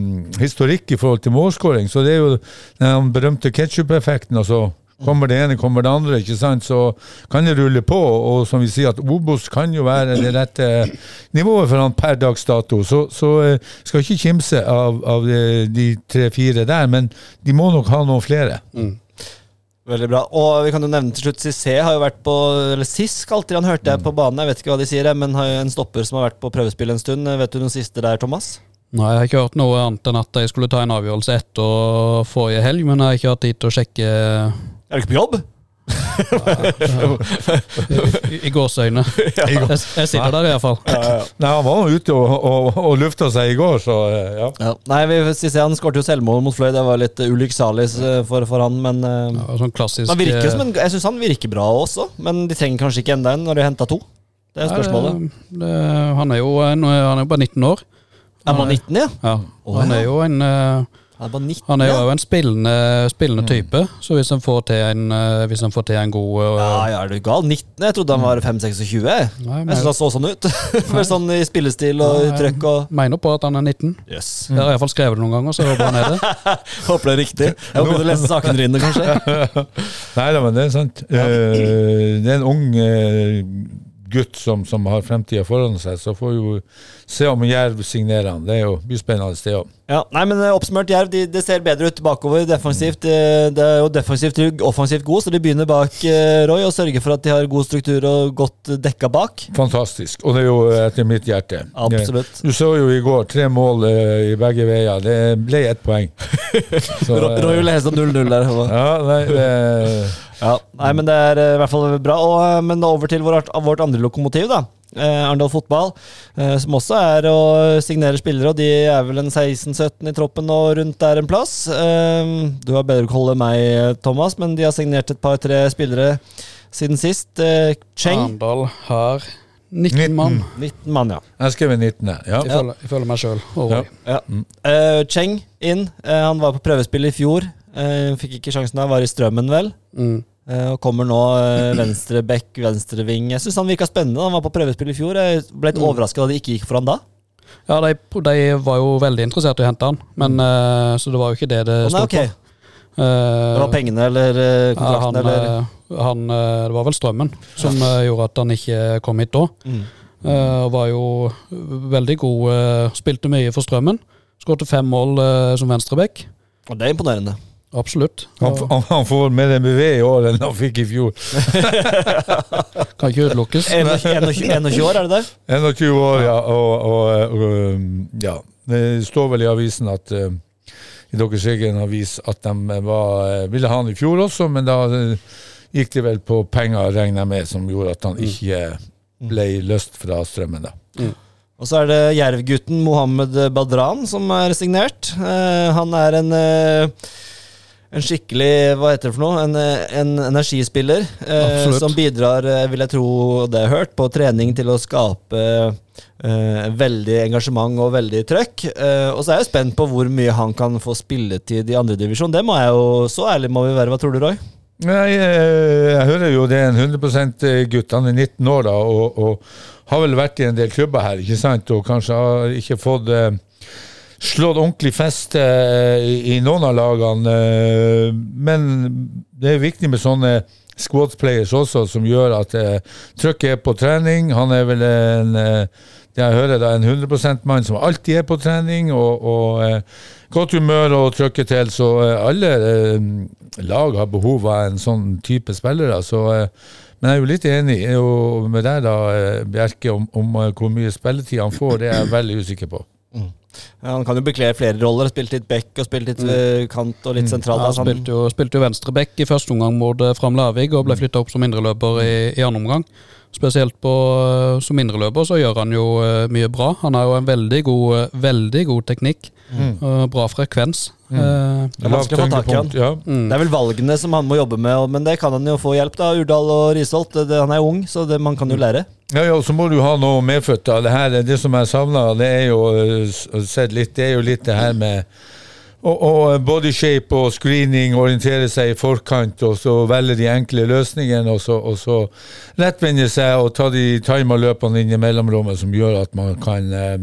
historikk i forhold til målskåring. Så det er jo den berømte ketsjup-effekten. Altså, kommer det ene, kommer det andre, ikke sant? så kan det rulle på. Og som vi sier, at Obos kan jo være det rette nivået for han per dags dato. Så, så eh, skal ikke kimse av, av de, de tre-fire der, men de må nok ha noen flere. Veldig bra. Og vi kan jo nevne til slutt Cissé har jo vært på Eller Siss kalte han, hørte jeg på banen. Jeg vet ikke hva de sier, men har jo en stopper som har vært på prøvespill en stund. Vet du noen siste der, Thomas? Nei, Jeg har ikke hørt noe annet enn at jeg skulle ta en avgjørelse etter forrige helg, men jeg har ikke hatt tid til å sjekke Er du ikke på jobb? I, i gåseøyne. Jeg, jeg sitter der i hvert fall Nei, Han var jo ute og, og, og lufta seg i går, så eh, ja. Ja. Nei, vi, Cissé han skårte jo selvmål mot Fløy. Det var litt uh, ulykksalig eh, for, for han, men eh, Ja, sånn klassisk han virker som en, Jeg syns han virker bra også, men de trenger kanskje ikke enda en når de har henta to. Det er spørsmålet. Nei, det, det, han er jo han er jo bare 19 år. Er man 19, ja? Ja, Han er jo en eh, Han er bare 19, Han er jo ja. en spillende, spillende type, så hvis han får til en, eh, hvis han får til en god uh, Ja, ja, er du gal? 19? Jeg trodde han var 5-26. Jeg syns han så sånn ut. *laughs* Med sånn i spillestil og trøkk og Mener på at han er 19. Jøss. Jeg har iallfall skrevet det noen ganger, så jeg håper han er det. *laughs* Håper det er riktig. Jeg håper du leste sakene dine, kanskje. *laughs* Nei da, men det er sant. Uh, det er en ung eh, gutt som, som har fremtida foran seg, så får vi jo se om Jerv signerer han. Det er jo blir spennende sted òg. Ja, nei, men eh, Oppsummert Jerv de, det ser bedre ut bakover defensivt. Det, det er jo defensivt trygg, offensivt god, så de begynner bak eh, Roy og sørger for at de har god struktur og godt eh, dekka bak. Fantastisk. Og det er jo etter mitt hjerte. Absolutt. Du så jo i går tre mål eh, i begge veier. Det ble ett poeng. *laughs* Så, Roy vil leser 0-0 der. Ja, nei, det, Ja, nei, men det er eh, i hvert fall bra. Og, eh, men da over til vårt, vårt andre lokomotiv, da. Eh, Arendal Fotball, eh, som også er å signere spillere, og de er vel en 16-17 i troppen og rundt der en plass. Eh, du har bedre koll enn meg, Thomas, men de har signert et par-tre spillere siden sist. Eh, Cheng, Arendal har 19 19. mann, 19 mann, ja. jeg skrev 19. Ja. ifølge, ifølge meg sjøl. Ja. ja. Eh, Cheng inn. Eh, han var på prøvespill i fjor. Eh, fikk ikke sjansen da, var i Strømmen, vel. Mm. Eh, Og kommer nå eh, venstre back, venstre ving. Jeg syns han virka spennende. Han var på prøvespill i fjor. Jeg ble litt Mm. overraska da det ikke gikk for han da. Ja, de, de var jo veldig interessert i å hente han, men uh, så det var jo ikke det det Å, sto okay. på. Eh, Det var pengene eller kontrakten, ja, han, eller han, det var vel strømmen som ja. gjorde at han ikke kom hit da. Mm. Uh, og var jo veldig god, spilte mye for strømmen. Skåret fem mål som venstreback. Og det er imponerende. Absolutt. Han, han, han får mer MBV i år enn han fikk i fjor. *laughs* kan ikke utelukkes. 21 21 år, er det det? 21 år, ja. Og, og, og um, ja. Det står vel i avisen at uh, i deres egen avis at de var, uh, ville ha han i fjor også, men da uh, gikk det vel på penger, regner jeg med, som gjorde at han ikke ble løst fra strømmen. da. Og så er det Jerv-gutten Mohammed Badran som er signert. Eh, han er en eh, en skikkelig hva heter det for noe, en, eh, en energispiller eh, som bidrar, eh, vil jeg tro det er hørt, på trening til å skape eh, veldig engasjement og veldig trøkk. Eh, og så er jeg spent på hvor mye han kan få spilletid i andredivisjon. Det må jeg jo, så ærlig må vi være. Hva tror du, Roy? Nei, eh, jeg hører jo det er en 100 gutt. Han er 19 år da, og, og har vel vært i en del klubber her, ikke sant? Og kanskje har ikke fått slått ordentlig feste eh, i, noen av lagene. eh, Men det er viktig med sånne squad players også, som gjør at eh, trøkket er på trening. Han er vel en eh, jeg hører da, en 100 %-mann som alltid er på trening, og, og eh, godt humør og trykket til. Så alle lag har behov av en sånn type spillere. Så Men jeg er jo litt enig med deg, da, Bjerke, om, om hvor mye spilletid han får. Det er jeg veldig usikker på. Ja, han kan jo bekle flere roller. Spilt litt back og spilt litt eh, kant og litt sentralt. Han altså, han- spilte jo, spilte jo venstreback i første omgang mot eh, Fram Lavig og ble flytta opp som indreløper i, i andre omgang. Spesielt på, eh, som indreløper så gjør han jo eh, mye bra. Han har jo en veldig god, eh, veldig god teknikk. og bra frekvens. Eh, Det er vanskelig å få tak i han. Ja. mm. Det er vel valgene som han må jobbe med, men det kan han jo få hjelp da. Urdal og Risholt, han er ung, så det, man kan jo lære. Ja, ja, så må du ha noe medfødt. av Det, her, det som jeg savner, det er jo sett litt, det er jo litt det her med og, og body shape og screening, orientere seg i forkant, og så velge de enkle løsningene, og så, og så rettvende seg og ta de tima løpene inn i mellomrommet som gjør at man kan eh,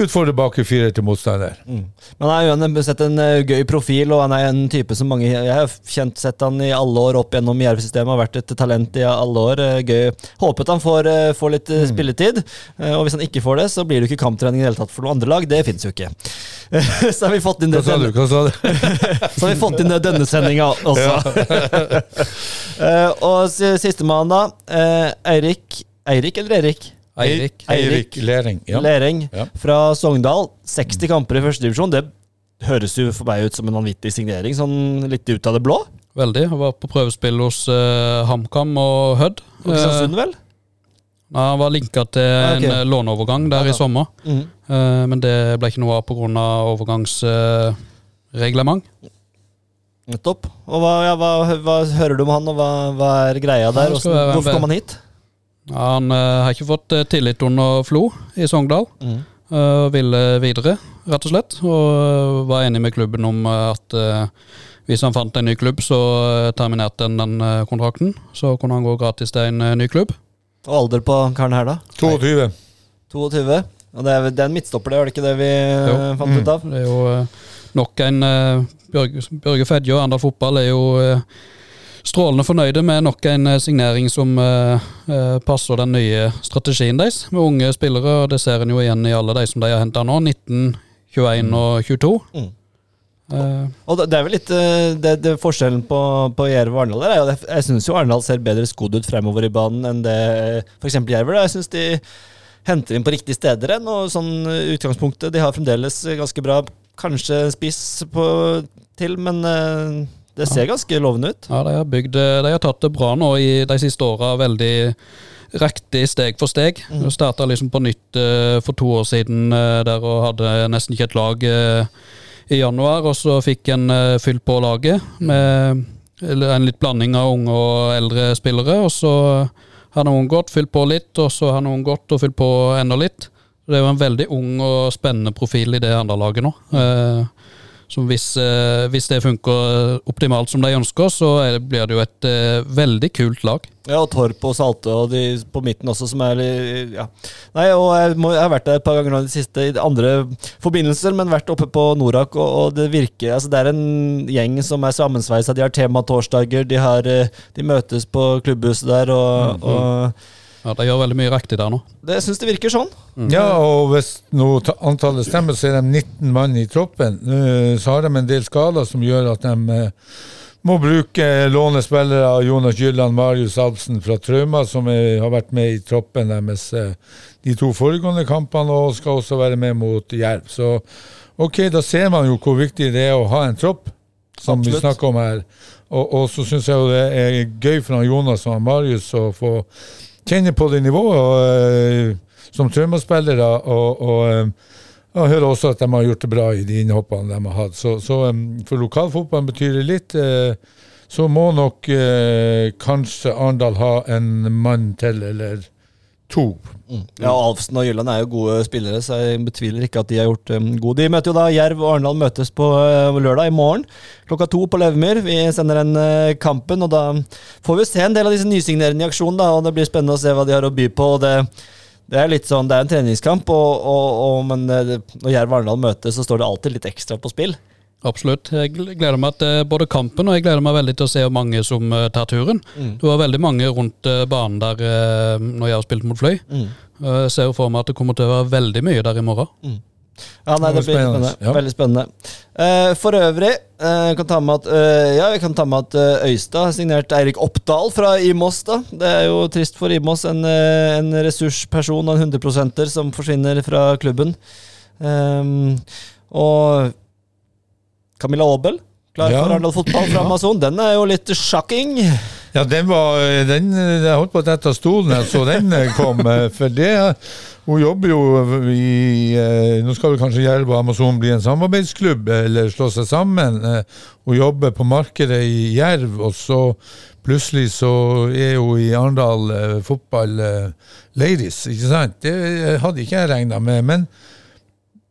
utfordre baki til motstander. Men han har jo sett en uh, gøy profil, og han er en type som mange Jeg har kjent sett han i alle år opp gjennom Jerv-systemet, har vært et talent i alle år. Uh, Gøy. Håpet han får, uh, får litt mm. spilletid, eh, og hvis han ikke får det, så blir det ikke kamptrening i det hele tatt for noen andre lag. Det finnes jo ikke. *laughs* så har vi fått inn det du? Sa du? *laughs* Så har vi fått inn denne sendinga også. *laughs* Eh, og si- sistemann, da. eh, Eirik Eirik eller Erik? Eirik. Eirik Lering. Ja. Lering Ja. fra Sogndal. 60 kamper i førstedivisjon. Det høres jo for meg ut som en vanvittig signering, sånn litt ut av det blå. Veldig. Han var på prøvespill hos uh, HamKam og Hødd. Kristiansund, vel? Nei, han var linka til Ah, en eh, låneovergang der Ja, i sommer. mm. uh, men det ble ikke noe av pga. Overgangsreglement. Nettopp. Og hva, ja, hva, hva hører du om han, og hva, hva er greia der? Hvordan- være hvorfor kom han hit? Ja, han uh, har ikke fått eh, tillit under Flo i Sogndal. Mm. Uh, ville videre, rett og slett. Og var enig med klubben om at uh, hvis han fant en ny klubb, så terminerte han den kontrakten. Så kunne han gå gratis til en ny klubb. Og alder på karen her, da? 22. 22. Og det er, det er en midtstopper, det, var det ikke det vi Jo. fant ut av? Det er jo nok en uh, Bjørge, Bjørge Fedje og Arendal Fotball er jo uh, strålende fornøyde med nok en eh, signering som uh, passer den nye strategien deres, med unge spillere. og Det ser en jo igjen i alle de som de har henta nå. 19, 21 og 22. Mm. Uh, Og det, er vel litt det, det Forskjellen på, på Jerv og Arendal er jo jeg, syns Arendal ser bedre skodd ut fremover i banen enn det f.eks. Jerv gjør. Jeg syns de henter inn på riktige steder enn, og sånn utgangspunktet De har fremdeles ganske bra Kanskje spiss på, til, men eh, det ser ganske lovende ut. ja, de har bygd eh, De har tatt det bra nå i de siste åra, veldig riktig steg for steg. Mm. Starta liksom på nytt eh, for to år siden der og hadde nesten ikke et lag i januar, og så fikk en fylt på laget med en litt blanding av unge og eldre spillere. Og så har noen gått, fylt på litt, og så har noen gått og fylt på enda litt. Det er jo en veldig ung og spennende profil i det andre laget nå. Eh, som hvis, eh, hvis det funker optimalt som de ønsker, så det, blir det jo et eh, veldig kult lag. Ja, og Torp og Salte og de på midten også, som er Ja. Nei, og jeg, må, jeg har vært der et par ganger nå i det siste i andre forbindelser, men vært oppe på Norak, og, og det virker Altså, det er en gjeng som er sammensveisa. De har tematorsdager, de har De møtes på klubbhuset der, og, og Ja, De gjør veldig mye riktig der nå. det syns det virker sånn. Ja, og hvis nå antallet stemmer, så er de 19 mann i troppen. Eh, Så har de en del skader som gjør at de eh, må bruke lånespillere av Jonas Gylland, Marius Alpsen fra Trauma, som er, har vært med i troppen deres eh, de to foregående kampene, og skal også være med mot Jerv. Så ok, da ser man jo hvor viktig det er å ha en tropp, som vi snakker om her. Og, og så syns jeg jo det er gøy for han Jonas og han Marius å få kjenne på det nivået og, eh, som traumaspillere. Og, og eh, jeg hører også at de har gjort det bra i de innhoppene de har hatt. Så, så eh, for lokalfotballen betyr det litt. Så må nok kanskje Arendal ha en mann til, eller to. Ja, og Alfsen og Jylland er jo gode spillere, så jeg betviler ikke at de har gjort um, god. De møter jo da Jerv og Arendal møtes på uh, lørdag i morgen klokka to på Levemyr. Vi sender den uh, kampen, og da får vi se en del av disse nysignerende i aksjon, da, og det blir spennende å se hva de har å by på. og det det er litt sånn, det er en treningskamp, og, og, og, men uh, når Jerv og Arendal møtes, så står det alltid litt ekstra på spill. Absolutt. Jeg gleder meg til både kampen og jeg gleder meg veldig til å se hvor mange som eh, tar turen. Mm. Det var veldig mange rundt eh, banen der eh, når jeg har spilt mot Fløy. Mm. Eh, Jeg ser jo for meg at det kommer til å være veldig mye der i morgen. Ja, nei, det blir spennende, ja. Veldig spennende. Eh, for øvrig Eh, kan ta med at, eh, ja, vi kan ta med at eh, Øystad har signert Eirik Oppdal fra Imos. da. Det er jo trist for Imos. En, eh, en ressursperson og en 100 som forsvinner fra klubben. Um, og Camilla Aabel, klar Ja. for Arendal fotball fra Amazon. Den er jo litt shocking. Ja, den var den, Jeg holdt på å dette av stolen da så den eh, kom. eh, For det Hun jobber jo i eh, Nå skal vel kanskje Jerv og Amazon bli en samarbeidsklubb, eller slå seg sammen. Eh, Hun jobber på markedet i Jerv, og så plutselig så er hun i Arendal eh, fotball eh, ladies, ikke sant? Det hadde ikke jeg regna med. men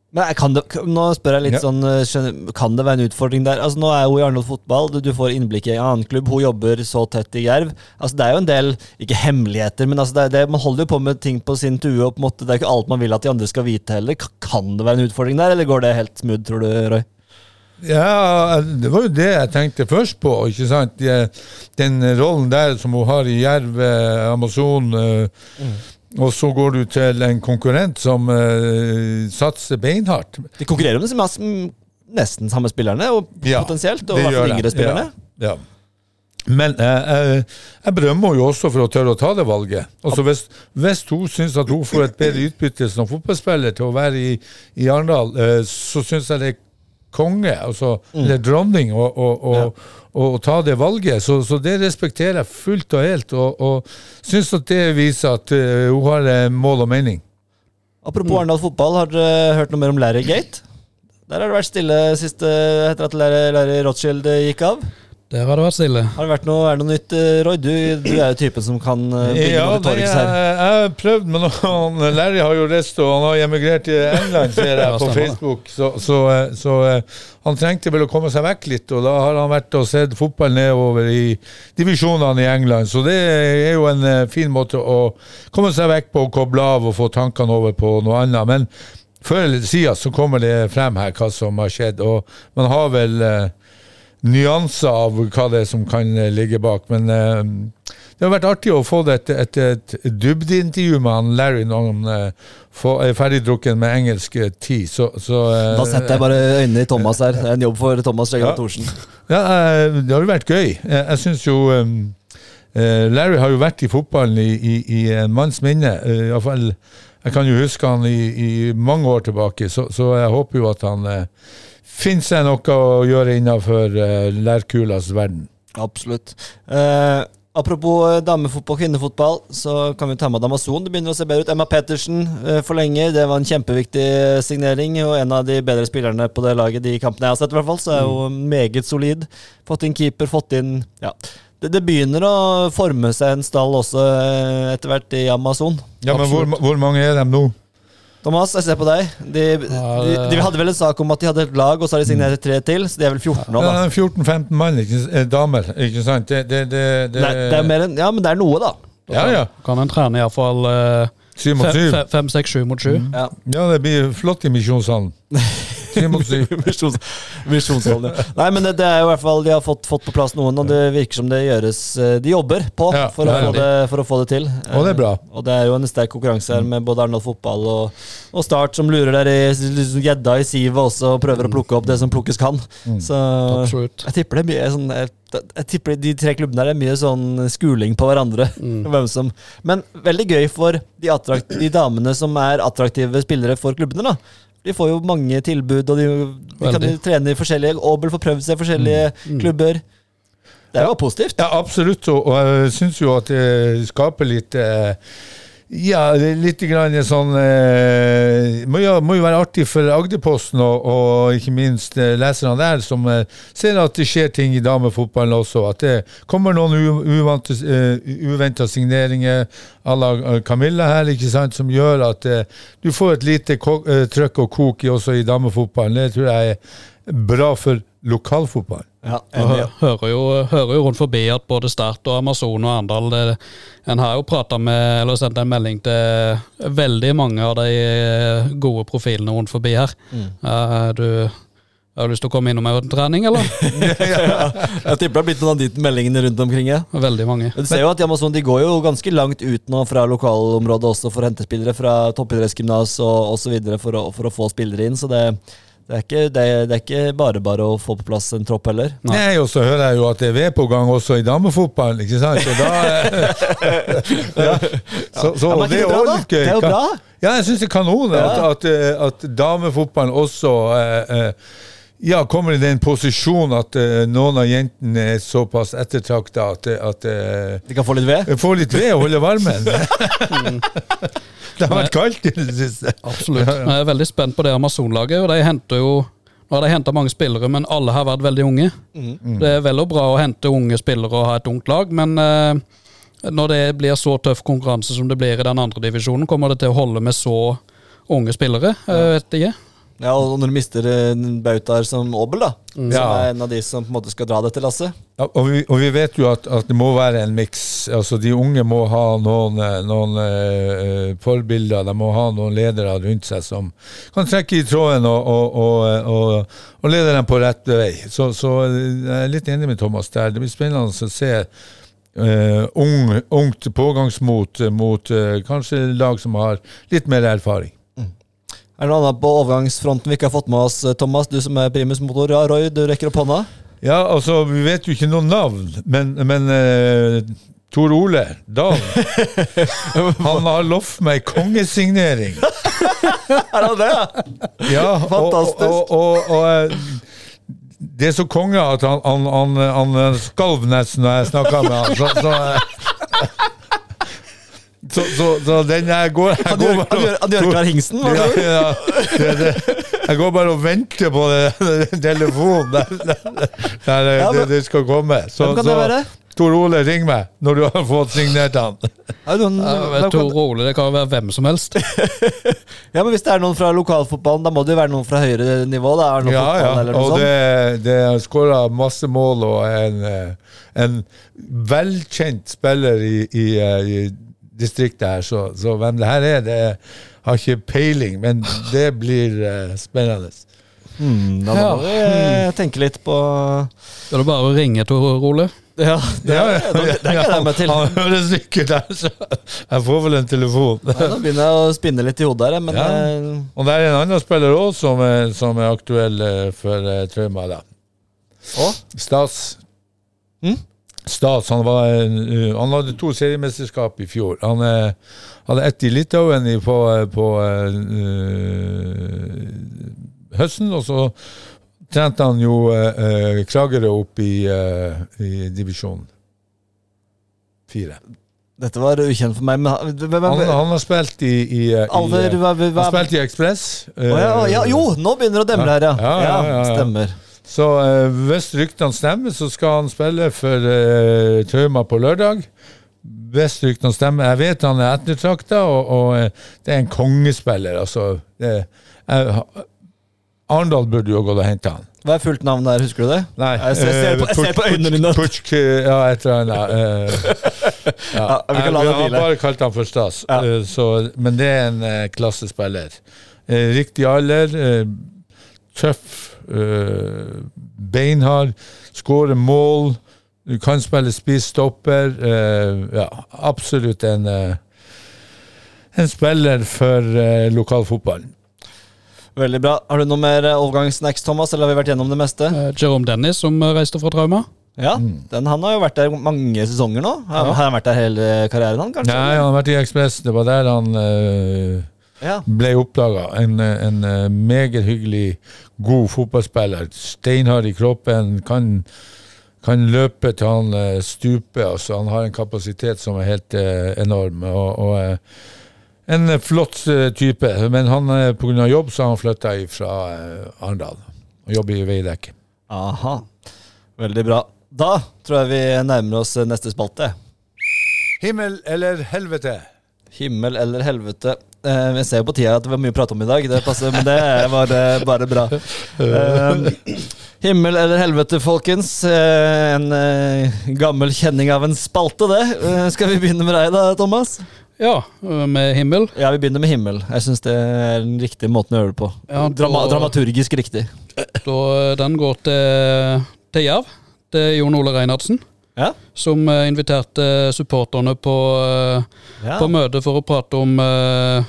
Men kan det, nå spør jeg litt Ja. sånn eh, Kan det være en utfordring der? Altså Nå er hun i Arendal fotball, du, får innblikk i en annen klubb. Hun jobber så tett i Jerv. Altså Det er jo en del, ikke hemmeligheter, men altså det, det, man holder jo på med ting på sin tue. Og på en måte Det er ikke alt man vil at de andre skal vite heller. Kan det være en utfordring der, eller går det helt smooth, tror du, Roy? Ja, det var jo det jeg tenkte først på. ikke sant? Den rollen der som hun har i Jerv, eh, Amazon, eh, og så går du til en konkurrent som uh, satser beinhardt. De konkurrerer om det som er nesten samme spillerne, og Ja, potensielt, og i hvert fall yngre spillerne. Ja, ja. Men eh, jeg, berømmer henne jo også for å tørre å ta det valget. Altså Hvis, hvis hun syns at hun får et bedre utbytte som fotballspiller til å være i, i Arendal, eh, så syns jeg det er konge, altså, eller dronning, å, å, å, ta det valget. Så, så det respekterer jeg fullt og helt, og, og syns at det viser at uh, hun har eh, mål og mening. Apropos Arendal fotball, har dere hørt noe mer om Larry Gate? Der har det vært stille siste etter at Larry, Larry Rothschild eh, gikk av. Der har det vært stille. Har det vært noe, er det noe nytt, eh, Roy? Du, du er jo typen som kan bygge Ja, noe torgs her. jeg har prøvd, med noen *laughs* Larry har jo reist og han har emigrert til England, ser jeg på. Facebook. Så, så, eh, så eh, han trengte vel å komme seg vekk litt, og da har han vært og sett fotball nedover i divisjonene i England. Så det er jo en eh, fin måte å komme seg vekk på koble av og få tankene over på noe annet. Men før eller siden så kommer det frem her hva som har skjedd, og man har vel eh, nyanser av hva det er som kan eh, ligge bak. Men eh, det har vært artig å få et, et, et dybdeintervju med han Larry når han eh, er ferdigdrukken med engelsk tea. tid. Så, så eh, Da setter jeg bare øynene i Thomas her. Det er en jobb for Thomas Skjeggen Ja. Thorsen. Ja, eh, det har jo vært gøy. Jeg, jeg syns jo eh, Larry har jo vært i fotballen i, i, i en manns minne. Eh, i hvert fall, jeg kan jo huske han i, i mange år tilbake, så, så jeg håper jo at han uh, det noe å gjøre innenfor uh, lærkulas verden. Absolutt. Uh, apropos damefotball damefotball, kvinnefotball, så kan vi ta med Amazon. Det begynner å se bedre ut. Emma Pettersen eh, forlenger. Det var en kjempeviktig eh, signering, og en av de bedre spillerne på det laget de kampene jeg har sett, i hvert fall. Så er hun meget solid. Fått inn keeper, fått inn Ja. Det, det begynner å forme seg en stall også eh, etter hvert i Amazon. Ja, men hvor, hvor mange er de nå? Thomas, jeg ser på deg. De, Ja, de, det- de hadde vel en sak om at de hadde et lag, og så har de signert tre til, så de er vel 14 nå, da. Ja, 14-15 mann, ikke, eh, damer, ikke sant? Det, det, det, det, Det er, det er mer enn Ja, men det er noe, da. Ja, ja. Kan en trene iallfall mot fem, seks, sju mot sju. Ja. Ja, det blir flott i Misjonssalen. *laughs* Syv mot syv. Misjons. Nei, men det, det er jo i hvert fall De har fått, fått på plass noen, og det virker som det gjøres eh, De jobber på Ja, for, å få det, for å få det til. Og det er bra. Eh, Og det er jo en sterk konkurranse her med både Arendal fotball og, og Start, som lurer der i liksom gjedda i sivet også og prøver å plukke opp det som plukkes kan. Mm. Så Absolutt. jeg tipper det er mye sånn jeg, jeg tipper de tre klubbene der er mye sånn skuling på hverandre. *laughs* Hvem som Men veldig gøy for de, attrakt, de damene som er attraktive spillere for klubbene, da. De får jo mange tilbud, og de, de kan trene i forskjellige Obel får prøvd seg i forskjellige klubber. Det er jo positivt. Ja, absolutt, og, og jeg syns jo at det skaper litt eh, Ja, litt grann sånn eh, må, jo, må jo være artig for Agderposten og, og ikke minst eh, leserne der, som eh, ser at det skjer ting i damefotballen også. At det kommer noen uvante, uh, signeringer à la eh, Camilla her, ikke sant, som gjør at eh, du får et lite trøkk og kok også i damefotballen. Det tror jeg er bra for lokalfotballen. Ja, hø- hører jo, hører jo rundt forbi at både Start og Amazon og Arendal det- En har jo prata med, eller sendt en melding til veldig mange av de eh, gode profilene rundt forbi her. Eh, du har du lyst til å komme innom en trening, eller? *laughs* Jeg tipper det har blitt noen av de meldingene rundt omkring. Ja. Veldig mange. Du ser jo at Amazon de går jo ganske langt ut nå fra lokalområdet også for å hente spillere fra toppidrettsgymnas og osv. For, å- for å få spillere inn. Så det, Det er ikke, det er, det er ikke bare bare å få på plass en tropp heller. Nei. Nei, og så hører jeg jo at det er ved på gang også i damefotball, ikke sant? Så da *laughs* ja. Så, så Ja, det det er gøy. Det er jo bra. Ja, jeg syns det er kanon at, Ja. at, at damefotballen også eh, eh, ja, kommer i den posisjonen at uh, noen av jentene er såpass ettertrakta at, at uh, De kan få litt ved. Få får litt ved og holde varmen. *laughs* det har vært kaldt i det siste. Absolutt. Jeg er veldig spent på det Amazon-laget. og de henter jo nå har de henta mange spillere, men alle har vært veldig unge. Det er vel og bra å hente unge spillere og ha et ungt lag, men uh, når det blir så tøff konkurranse som det blir i den andre divisjonen, kommer det til å holde med så unge spillere? Jeg vet ikke. Ja, og når du mister en bautaer som Aabel, da, som Ja. er en av de som på en måte skal dra dette lasset Ja, og, vi, og vi vet jo at, at det må være en miks. Altså, de unge må ha noen, eh, noen uh, forbilder, de må ha noen ledere rundt seg som kan trekke i tråden og, og, og, og lede dem på rett vei. Så, så jeg er litt enig med Thomas der. Det blir spennende å se Uh, ung, ungt pågangsmot mot uh, kanskje lag som har litt mer erfaring. Er det noe annet på overgangsfronten vi ikke har fått med oss, Thomas? Du som er primus motor. Ja, Roy, du rekker opp hånda. Ja, altså, vi vet jo ikke noe navn, men, men eh, Tor Ole Dahl *laughs* Han har lovt meg kongesignering. *laughs* Er han det? Ja, Fantastisk. Og, og, og, og eh, det er så konge at han, han, han, han skalv nesten når jeg snakka med han. Så, så, eh, så, så, så den jeg går jeg Han går bare han gjør- han gjør Tor- klar hingsten, Ja, ja, det, det, jeg går bare og venter på det, den telefonen der, der, Ja, det, det skal komme. Så, Hvem kan det være? Tor Ole, ring meg når du har fått signert han. Det kan- Tor Ole, det kan jo være hvem som helst. *laughs* ja, men Hvis det er noen fra lokalfotballen, da må det jo være noen fra høyere nivå? da Er det noen Ja, ja. eller noe Og sånt? det, det har skåra masse mål og en, eh, en velkjent spiller i, i, eh, i distriktet her, så, så hvem det her er, det har ikke peiling, men det blir uh, spennende. Mm, da må Ja. vi eh, tenke litt på Da er det bare å ringe til Ole. Ja, det, Ja, det, det, det gleder jeg meg til. Han høres ikke der, så jeg får vel en telefon. Ja, nå begynner jeg å spinne litt i hodet her, men Ja. eh, Og det er en annen spiller òg som, som er aktuell eh, for uh, Trauma. da. Og? Stas. Hm? Stas, han, var, uh, han hadde to seriemesterskap i fjor. Han eh, hadde ett i Litauen på, eh, på uh, høsten, og så trente han jo eh, eh, Kragerø opp i, uh, i divisjon fire. dette var ukjent for meg. Men ha- hvem- Han, han har spilt i, i, eh, i Alder, eh, hva, hva, Han spilte i Ekspress. Oh, ja, ja, Jo, nå begynner det å demre her, ja. Ja, ja, ja, ja. Stemmer. Så eh, hvis ryktene stemmer, så skal han spille for uh, Trauma på lørdag. Hvis ryktene stemmer Jeg vet han er ettertrakta, og, og eh, det er en kongespiller. Altså, det, eh, Arendal burde jo gått og henta han. Hva er fullt navn der, husker du det? Nei, Jeg ser- jeg ser på- jeg ser på øynene dine. Putsk, ja, et eller annet. eh, ja. *laughs* Ja, vi det Jeg har bare kalt han for Stas. Ja. eh, så, men det er en eh, klassespiller. Eh, riktig alder, eh, tøff, eh, beinhard, skårer mål. Du kan spille spiss, stopper. eh, ja, absolutt en eh, en spiller for uh, lokalfotballen. Veldig bra. Har du noe mer eh, overgangssnacks, Thomas, eller har vi vært gjennom det meste? Eh, Jerome Dennis, som eh, reiste fra Trauma. Ja, den, Han har jo vært der mange sesonger nå. Har, Ja. har han vært der hele karrieren, han, kanskje? Nei, han har vært i Ekspress. Det var der han eh, Ja. ble oppdaga. En, en eh, meget hyggelig, god fotballspiller. Steinhard i kroppen. Kan, kan løpe til han eh, stuper. Altså, han har en kapasitet som er helt eh, enorm. Og, og eh, en flott type. Men han, pga. jobb så har han flytta fra Arendal og jobber i Veidekke. Aha. Veldig bra. Da tror jeg vi nærmer oss neste spalte. Himmel eller helvete? Himmel eller helvete. Eh, jeg ser jo på tida at det var mye å prate om i dag, det passer, men det var bare bra. *laughs* Eh, himmel eller helvete, folkens. Eh, en gammel kjenning av en spalte, det. Skal vi begynne med deg da, Thomas? Ja, med himmel. Ja, vi begynner med himmel. Jeg syns det er den riktige måten å gjøre det på. Ja, Drama da- dramaturgisk riktig. Da, den går til, til Jerv. Det er Jon Ole Reinhardsen. Ja? Som eh, inviterte supporterne på, eh, Ja. på møte for å prate om eh,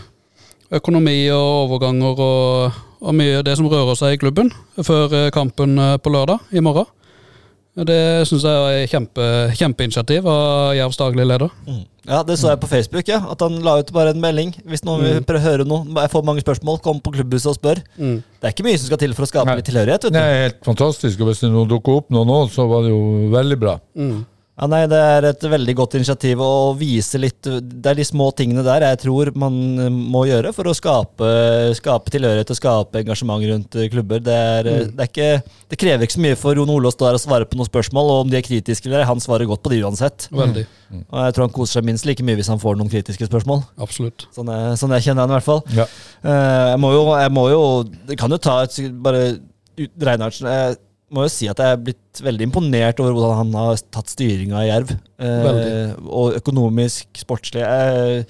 økonomi og overganger og, og mye det som rører seg i klubben før kampen på lørdag i morgen. Det syns jeg er kjempe, kjempeinitiativ av Jervs daglig leder. Ja, det så jeg på Facebook, ja. At han la ut bare en melding. Hvis noen vil prøve å høre noe, jeg får mange spørsmål, kom på klubbhuset og spør. Mm. Det er ikke mye som skal til for å skape Nei. litt tilhørighet, vet Det er helt fantastisk. Og hvis det dukker opp noe nå, så var det jo veldig bra. Ja, nei, Det er et veldig godt initiativ å vise litt Det er de små tingene der jeg tror man eh, må gjøre for å skape, skape tilhørighet og skape engasjement rundt eh, klubber. Det, er, mm. det, er ikke, det krever ikke så mye for Jon Ole å stå her og svare på noen spørsmål, og om de er kritiske eller han svarer godt på de uansett. Veldig. Og jeg tror han koser seg minst like mye hvis han får noen kritiske spørsmål. Absolutt. Sånn jeg, sånn jeg kjenner han i hvert fall. Ja. Eh, jeg, må jo, jeg må jo Det kan jo ta et bare Reinhardsen må jo si at jeg er blitt veldig imponert over hvordan han har tatt styringa i Jerv. Eh, og økonomisk, sportslig. Jeg,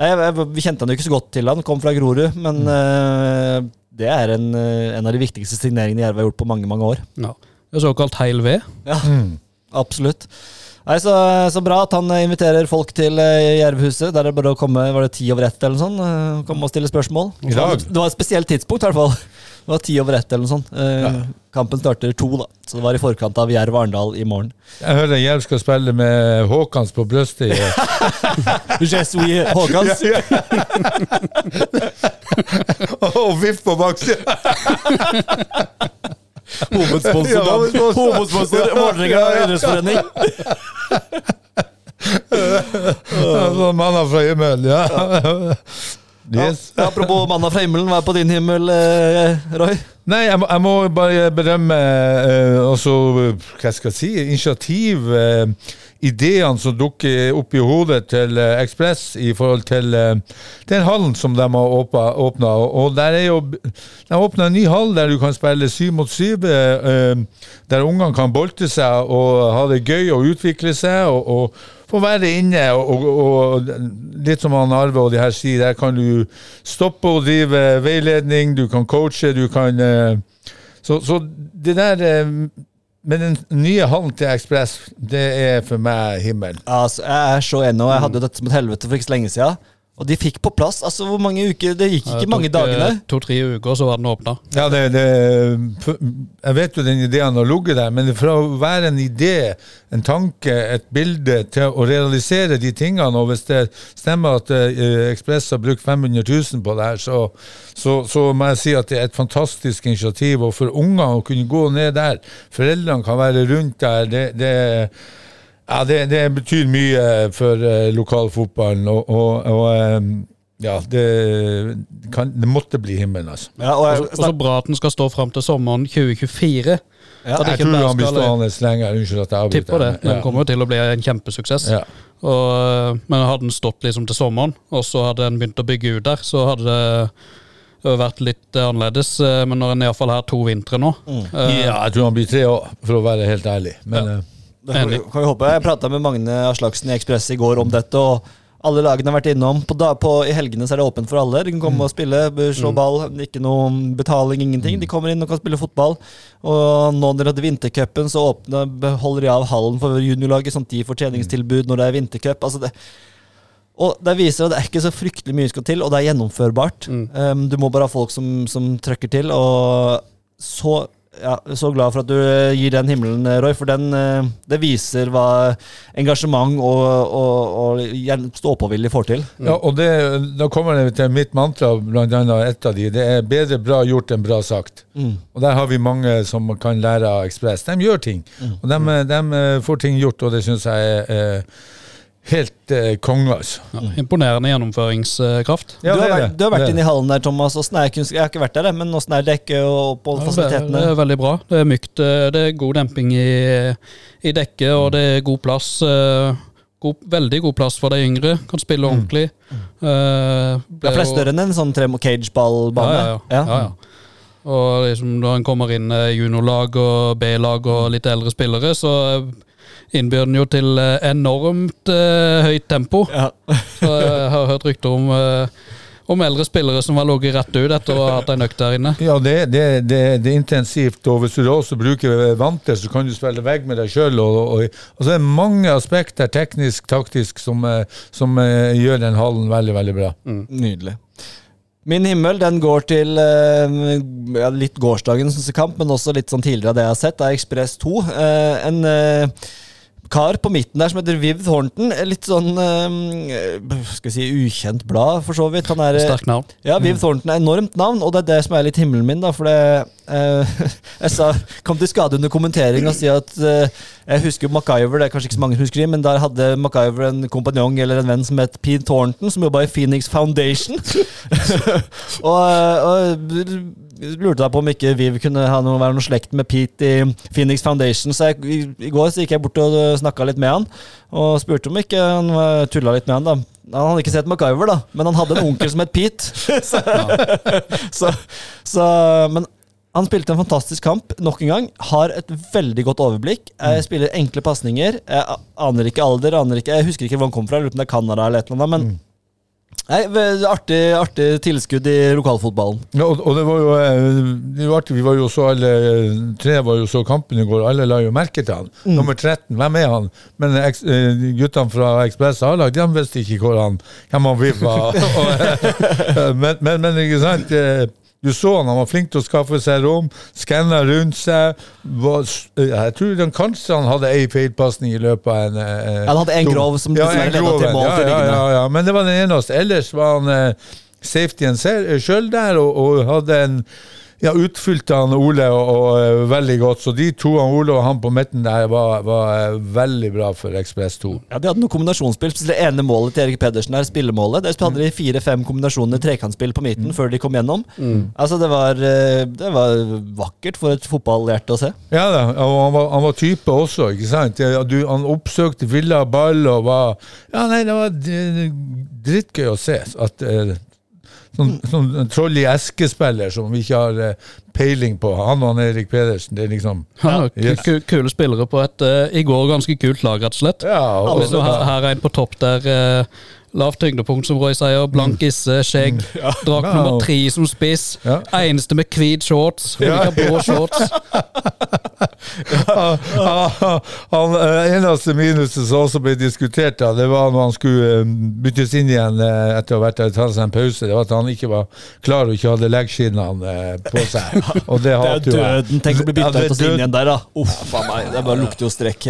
jeg, jeg, vi kjente han jo ikke så godt til han, kom fra Grorud, men eh, det er en, eh, en av de viktigste signeringene Jerv har gjort på mange, mange år. Ja. Det er såkalt heil ved. Ja, absolutt. Nei, så, så bra at han eh, inviterer folk til eh, Jervhuset. Der er det bare å komme Var det ti over ett eller noe sånt? eh, Komme og stille spørsmål. Det var et spesielt tidspunkt, i hvert fall. Det var ti over ett eller noe sånt. Eh, Kampen starter to, da. Så det var i forkant av Jerv Arendal i morgen. Jeg hører Jerv skal spille med Håkans på brystet. i- *laughs* we Håkans. *laughs* Og viff på baksida! *laughs* Hovedsponsor, Ja, da. hovedsponsor. Vålerenga idrettsforening. Sånn manna fra himmelen, ja. Yes. Ja, apropos manna fra himmelen, hva er på din himmel, eh, Roy? Nei, jeg må, jeg må bare berømme eh, også, hva skal jeg si, initiativ, eh, ideene som dukker opp i hodet til eh, Ekspress i forhold til eh, den hallen som de har åpna. Og, der er jo De har åpna en ny hall der du kan spille syv mot syv, eh, eh, der ungene kan bolte seg og ha det gøy og utvikle seg. og, og få være inne, og, og, og litt som han Arve og de her sier, der kan du stoppe og drive veiledning, du kan coache, du kan eh, Så, så det der med den nye hallen til Ekspress, det er for meg himmel. Altså, jeg er så enig, og jeg hadde jo dette som et helvete for ikke så lenge siden. Og de fikk på plass altså hvor mange uker Det gikk ikke mange dagene. To-tre uker, så var den åpna. Ja, det, det, jeg vet jo den ideen har ligget der, men fra å være en idé, en tanke, et bilde, til å realisere de tingene, og hvis det stemmer at eh, Ekspress har brukt 500 000 på det her, så, så, så må jeg si at det er et fantastisk initiativ. Og for unger å kunne gå ned der, foreldrene kan være rundt der, det, det ja, det, det betyr mye for uh, lokalfotballen, og, og, og eh, ja, det, kan, det måtte bli himmelen, altså. Ja, og jeg, så bra at den skal stå fram til sommeren 2024. Ja, Jeg tror han blir stående lenger. Unnskyld at jeg avbryter. Tipper det. Den Ja. kommer jo til å bli en kjempesuksess. Ja. Og, men hadde den stått liksom til sommeren, og så hadde den begynt å bygge ut der, så hadde det vært litt eh, annerledes. Eh, Men når en iallfall har to vintre nå eh, ja, jeg tror han blir tre år, for å være helt ærlig. Men Ja. eh, Det kan vi, kan vi håpe. Jeg prata med Magne Aslaksen i Ekspress i går om dette, og alle lagene har vært innom. På, da, på, I helgene så er det åpent for alle. De kan komme og spille, slå ball. Ikke noe betaling, ingenting. De kommer inn og kan spille fotball. Og nå når de hadde vintercupen, så åpner, holder de av hallen for juniorlaget, sånn at de får treningstilbud når det er vintercup. Altså det, og det viser at det er ikke så fryktelig mye skal til, og det er gjennomførbart. Um, du må bare ha folk som, som trøkker til, og så ja, så glad for at du eh, gir den himmelen, eh, Roy, for den, eh, det viser hva engasjement og, og, og ståpåvilje får til. ja, og det, da kommer det til mitt mantra, blant annet et av de. Det er bedre bra gjort enn bra sagt. Og der har vi mange som kan lære av Ekspress. De gjør ting, og de, de får ting gjort, og det syns jeg er eh, helt eh, konge, altså. ja, Imponerende gjennomføringskraft. Ja, du, har vært, du har vært inne i hallen der, Thomas. og er kunst, jeg har ikke vært der, men åssen er dekket og på det, er, fasilitetene? det er veldig bra. Det er mykt. eh, Det er god demping i, i dekket, og det er god plass. eh, God, veldig god plass for de yngre. Kan spille ordentlig. Eh, Ja, for det er større enn en sånn tremo-cageball-bane. Ja, ja, ja. ja, ja. Og liksom når en kommer inn juniorlag og B-lag og litt eldre spillere, så innbyr den jo til eh, enormt uh, høyt tempo. Ja. Så jeg har hørt rykter om, uh, om eldre spillere som har ligget rett ut etter å ha hatt en økt der inne. Ja, det, det, det, det er intensivt, og hvis du da også bruker vanter, så kan du spille vegg med deg sjøl. Og, og, og så er det mange aspekter, teknisk, taktisk, som, eh, som uh, gjør den hallen veldig, veldig bra. Nydelig. Min himmel den går til eh, ja, litt gårsdagens kamp, men også litt sånn tidligere av det jeg har sett. Det er Ekspress 2. Eh, en eh, kar på midten der som heter Viv Thornton. Litt sånn eh, skal vi si ukjent blad, for så vidt. Han er eh, Sterkt navn. ja, Viv Thornton er enormt navn, og det er det som er litt himmelen min. da, for det, eh, *laughs* Jeg sa, kom til skade under kommentering og si at eh, jeg husker MacGyver, det er kanskje ikke så mange som husker det, men der hadde MacGyver en kompanjong eller en venn som het Pete Thornton, som jobba i Phoenix Foundation. *laughs* og, og lurte deg på om ikke Viv kunne ha noe, være noe slekt med Pete i Phoenix Foundation. Så jeg, i, i går så gikk jeg bort og snakka litt med han, og spurte om ikke han var- tulla litt med han. da. Han hadde ikke sett MacGyver, da, men han hadde en onkel som het Pete. så, *laughs* *laughs* så, så, men han spilte en fantastisk kamp nok en gang. Har et veldig godt overblikk. Jeg spiller enkle pasninger. Jeg aner ikke alder, aner ikke, jeg husker ikke hvor han kom fra. Jeg lurer på om det er Canada eller et eller annet. Men nei, artig, artig tilskudd i lokalfotballen. Ja, og, og det var jo eh, det var artig, vi var jo så alle tre var jo så kampen i går, alle la jo merke til han. Nummer 13, hvem er han? Men eks, eh, guttene fra Ekspress A-lag, de visste ikke hvor han, hvem han Viv var. Og, eh, men, men, men ikke sant, eh, du så han, han var flink til å skaffe seg rom, skanna rundt seg. Var, eh, jeg tror den, kanskje han hadde ei feilpasning i løpet av en eh, Han hadde en grov som Ja, dessverre en grov til mål ja, ja, ja, ja, men det var den eneste. Ellers var han eh, safetyen sjøl der, og, og hadde en ja, utfylte han Ole og, og, eh, veldig godt. Så de to, han Ole og han på midten der, var, var eh, veldig bra for Ekspress 2. Ja, De hadde noe kombinasjonsspill. Det ene målet til Erik Pedersen er spillemålet. Der hadde de fire-fem kombinasjoner trekantspill på midten før de kom gjennom. Altså Det var, eh, det var vakkert for et fotballhjerte å se. Ja da, og han var, han var type også, ikke sant. Du, han oppsøkte, ville ha ball og var Ja, nei, det var drittgøy å se. At Sånn, sånn troll i eske-spiller som vi ikke har eh, peiling på. Han og han Erik Pedersen, det er liksom ja, Yes. ku- ku- kule spillere på et eh, i går ganske kult lag, rett og slett. Ja, og, her, her er en på topp der. Uh, Lavt tyngdepunkt, som Roy sier. Blank isse, skjegg. Drakk no. nummer tre som spiss. Ja. Eneste med hvit shorts. Hun liker blå shorts. *laughs* han, han, eh, eneste minuset som også ble diskutert, da, det var når han skulle eh, byttes inn igjen eh, etter å ha vært der og tatt seg en pause. Det var at han ikke var klar og ikke hadde leggskinnene på seg. *laughs* Og det Det er hater jo jeg. døden. Tenk å bli bytta ut og inn igjen der, da. Uff, faen meg. Det bare lukter jo strekk.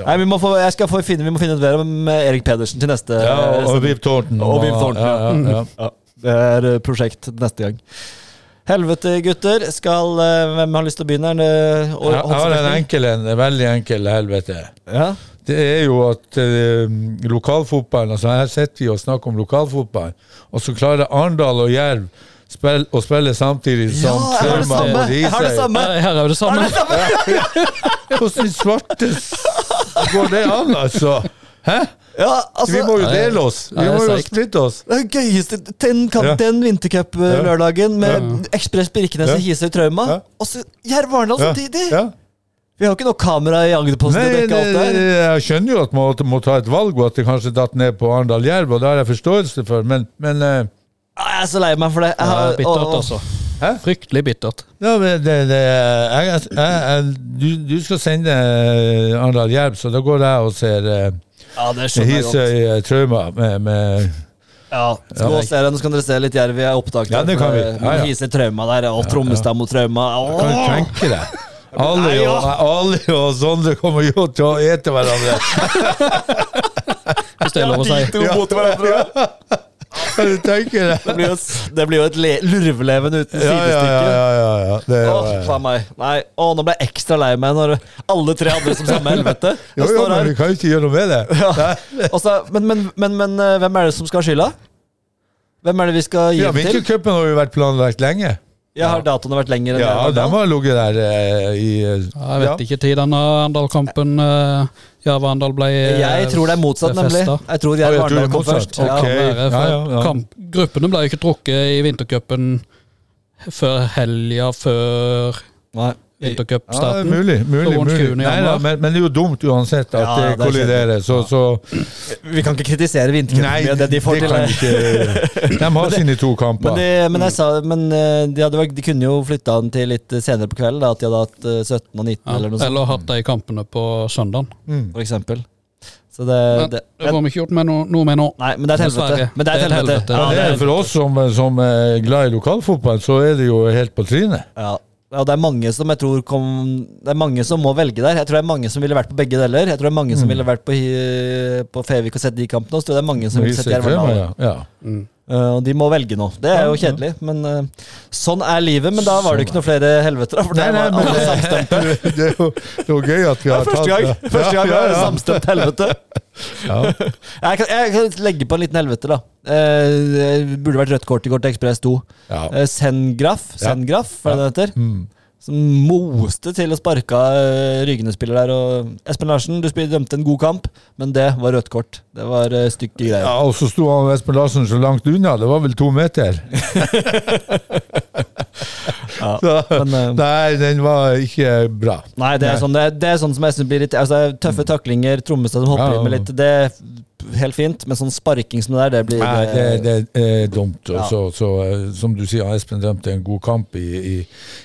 Nei, vi må, få, jeg skal få finne, vi må finne ut mer om Erik Pedersen til neste Ja, og, og. Viv Thornton. Og Viv Thornton, ja, ja, ja. Ja, det er eh, prosjekt neste gang. Helvete, gutter. Skal, eh, hvem har lyst til å begynne? Jeg jeg har en enkel en, en veldig enkel helvete. Ja. Det er jo at eh, lokalfotballen altså Her sitter vi og snakker om lokalfotball, og så klarer Arendal og Jerv spill, å spille samtidig ja, som jeg har det Trauma samme! og Jeg har det samme. Her er det samme. *laughs* Hvordan i svarte går det an, altså? Hæ? Ja, altså, Vi må jo dele oss. Vi ja, må jo splitte oss. det gøyeste Den, Ja. den vintercup-lørdagen med Ja. Ekspress Birkenes Ja. og Hisøy Trauma, Ja. og så Jerv Arendal Ja. samtidig! Ja. Vi har ikke noe kamera i Agderposten til å Nei, dekke alt det jeg skjønner jo at man må, må ta et valg, og at det kanskje datt ned på Arendal Jerv, og det har jeg forståelse for, men, men Ah, Jeg er så lei meg for det. Jeg Ja, har, bittert, og- og- altså. Hæ? Fryktelig bittert. Ja, men det, det, jeg, jeg, jeg, du, du skal sende eh, Arendal Jerv, så da går jeg og ser uh, Ja, det skjønner jeg godt. Hisøy eh, Trauma med, med Ja, Skål, dere. Nå skal dere se litt Jerv i opptak. Ja, det kan vi. Ja, ja. Hisøy Trauma der, og Trommestad mot Trauma. Kan du tenke deg? *laughs* Ali og, Ali og Sondre kommer jo til å ete hverandre. Hvis det er lov å si. To mot hverandre. *laughs* Kan du tenke deg? Det blir jo, det blir jo et le- lurveleven uten Ja, ja, sidestykke. ja. ja, ja. Det, Åh, faen meg. Nei, Åh, nå ble jeg ekstra lei meg når alle tre hadde det som samme helvete. *laughs* jo, jo, men her. vi kan jo ikke gjøre noe med det. Ja. *laughs* Også, men, men, men, men eh, hvem er det som skal ha skylda? Hvem er det vi skal gi Ja, til? Vintercupen har jo vært planlagt lenge. Jeg har datoene vært lenger enn Ja, det? Ja, den var ligget der eh, i eh, Ja, Jeg vet ikke tid denne Arendal-kampen uh, Jerv-Arendal ble eh, Jeg tror det er motsatt, nemlig. Jeg tror det Arendal kom først. Ja. Ok. Kan være, for ja, ja, ja. Kamp, gruppene ble jo ikke trukket i vintercupen før helga før Nei. Ja, det er vintercupstarten. mulig. mulig, mulig. Nei, da, men, men det er jo dumt uansett at Ja, det det er kolliderer. Så, så Vi kan ikke kritisere vintercupen med det de får til. kan ikke. De har *laughs* sine to kamper. Men, de, men, jeg sa, men eh, de, hadde, de kunne jo flytta den til litt senere på kvelden. Da, at de hadde hatt eh, 17 og 19 Ja, eller noe sånt. eller hatt de kampene på søndagen. Mm. For eksempel. Så det, Men det, det får vi ikke gjort med noe, noe med nå. Nei, men det er et helvete. Men det er et helvete. Ja, det det er for oss som, som er glad i lokalfotball, så er det jo helt på trynet. Ja. Ja, det er mange som jeg tror kom Det er mange som må velge der. Jeg tror det er mange som ville vært på begge deler. Jeg tror det er mange som ville vært på, på Fevik og sett de kampene. Og så tror jeg det er mange som vil sette Jerv Arendal. ja. ja. Eh, og de må velge nå. Det er jo kjedelig, men eh, sånn er livet. Men da var det ikke noe flere helveter. For Nei, det nei, var alle samstemte. *laughs* det, det, er jo, det er jo gøy at vi har tatt gang, tatt første gang vi Ja, har ja, samstemt helvete. *laughs* ja. Jeg kan, jeg kan legge på en liten helvete, da. Eh, det burde vært rødt kort i Kort Ekspress 2. Ja. Eh, Sengraf, Sengraf, hva er det det heter? Mm. Som moste til å sparke uh, Ryggene-spiller der. Og Espen Larsen, du dømte en god kamp, men det var rødt kort. Det var uh, stygge greier. Ja, og så sto han Espen Larsen så langt unna, det var vel to meter. *laughs* Ja, *laughs* Så, men, eh, nei, den var ikke bra. Nei, det er, Nei. sånn, det, er, det er sånn som jeg synes blir litt altså, Tøffe taklinger, Trommestad som hopper Ja, inn med litt Det helt fint, men sånn sparking som det der, det blir Nei, det, det er dumt. Ja. så, så, eh, som du sier, Espen dømte en god kamp i, i,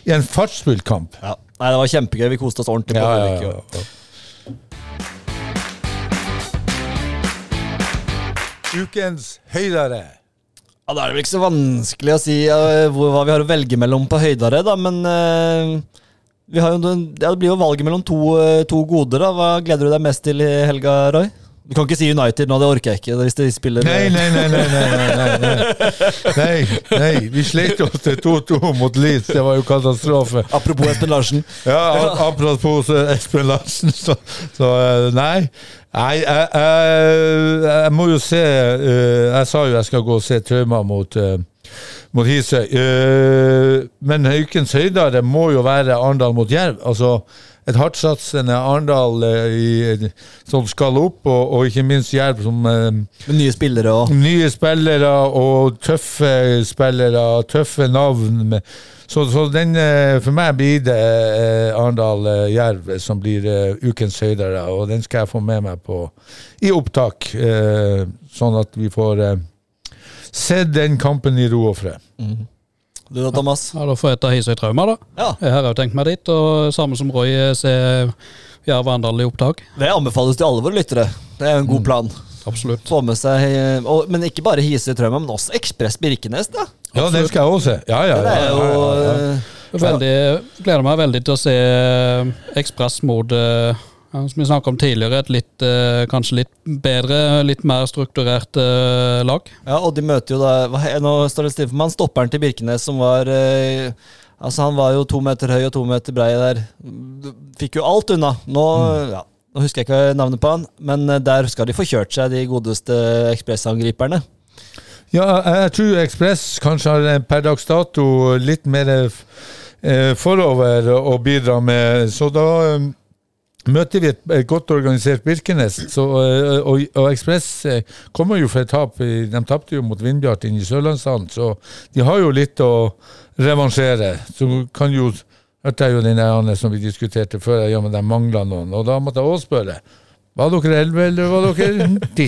i en fartsfull kamp. ja. Nei, det var kjempegøy. Vi koste oss ordentlig på Ja, ja, ja. Ukens høydere. Ja, Da er det vel ikke så vanskelig å si hvor, hva vi har å velge mellom på høydere, da, men uh, vi har jo, ja, Det blir jo valget mellom to, to goder. da. Hva gleder du deg mest til i helga, Roy? Du kan ikke si United nå, det orker jeg ikke. hvis de spiller... Nei, nei, nei, nei, nei, nei, nei, nei. nei. Vi slet oss til 2-2 mot Leeds. Det var jo katastrofe. Apropos Espen Larsen. Ja, apropos Espen Larsen, så, så eh, nei. Nei, jeg, jeg, jeg må jo se eh, Jeg sa jo jeg skal gå og se Trauma mot, eh, mot Hisøy. Eh, men Haukens Høydare må jo være Arendal mot Jerv. Altså et hardtsatsende Arendal eh, som skal opp, og, og ikke minst Jerv som eh, nye spillere òg. Nye spillere og tøffe spillere, tøffe navn. Så, så den, eh, for meg blir det eh, Arendal-Jerv som blir eh, ukens høydere, og den skal jeg få med meg på i opptak, eh, sånn at vi får eh, sett den kampen i ro og fred. Du da, Thomas? Ja, Da får jeg ta Hisøy Trauma, da. Ja. Jeg har jo tenkt meg dit, og samme som Roy, eh, se Jerv Arendal i opptak. Det anbefales til alle våre lyttere. Det er jo en god plan. Absolutt. Få med seg eh, og, Men ikke bare Hisøy Trauma, men også Ekspress Birkenes, da. Ja, det skal jeg også se. Ja, ja, ja, er ja, ja, ja. eh, Veldig, gleder meg veldig til å se Ekspress mot ja, som vi snakket om tidligere, et litt, eh, kanskje litt bedre, litt mer strukturert eh, lag. Ja, og de møter jo da Nå står det stille for meg. Stopperen til Birkenes som var eh, Altså Han var jo to meter høy og to meter brei der. Fikk jo alt unna. Nå, ja, nå husker jeg ikke navnet på han, men der skal de få kjørt seg, de godeste ekspressangriperne. Ja, jeg tror Ekspress kanskje har per dags dato litt mer eh, forover å bidra med, så da møter vi et, godt organisert Birkenes. Så, eh, og og Ekspress eh, kommer jo fra et tap. De tapte jo mot Vindbjart inne i Sørlandshallen, så de har jo litt å revansjere. Så kan jo Hørte jeg jo den der som vi diskuterte før, ja, men de mangla noen. Og da måtte jeg også spørre. Var dere elleve, eller var dere ti?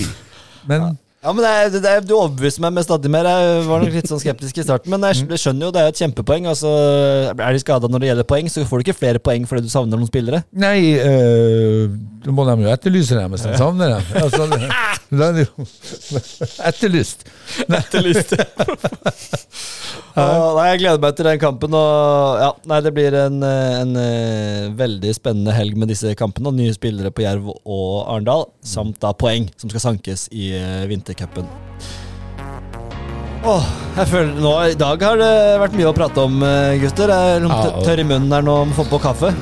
Men Ja, men det det Du overbeviser meg med stadig mer. Jeg var nok litt sånn skeptisk i starten, men jeg jeg skjønner jo det er et kjempepoeng. Altså, Er de skada når det gjelder poeng, så får du ikke flere poeng fordi du savner noen spillere. Nei, øh, da må de jo etterlyse dem hvis de savner dem. Altså, *laughs* da er jo etterlyst. Etterlyst. *laughs* Ja, nei, jeg gleder meg til den kampen. Og ja, nei, Det blir en, eh, en eh, veldig spennende helg med disse kampene. Og nye spillere på Jerv og Arendal, samt da poeng som skal sankes i uh, vintercupen. Åh, jeg føler nå, I dag har det vært mye å prate om, eh, gutter. Jeg er Ja, tørr i munnen her nå om få på kaffe.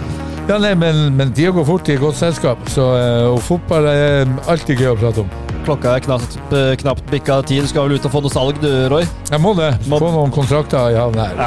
Ja, nei, men, men tida går fort i godt selskap, så, øh, og fotball er alltid gøy å prate om. Klokka er knapt, eh, knapt bikka ti. Du skal vel ut og få noe salg, du, Roy? Jeg må det. Må- Få noen kontrakter i havn her. *laughs*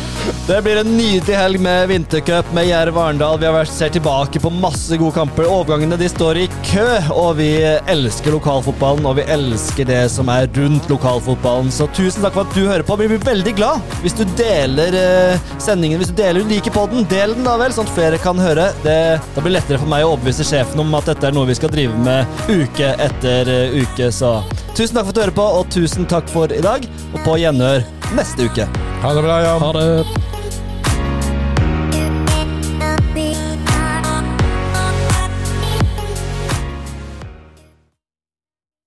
*laughs* Det blir en nydelig helg med vintercup med Jerv Arendal. Vi har ser tilbake på masse gode kamper. Overgangene de står i kø, og vi elsker lokalfotballen. Og vi elsker det som er rundt lokalfotballen. Så tusen takk for at du hører på. Vi blir veldig glad hvis du deler eh, sendingen. Hvis du deler du liker podden, del den da vel, sånn at flere kan høre. Det, da blir det lettere for meg å overbevise sjefen om at dette er noe vi skal drive med uke etter eh, uke. Så tusen takk for at du hører på, og tusen takk for i dag. Og på gjenhør neste uke. Ha det bra, Jan. Ha det.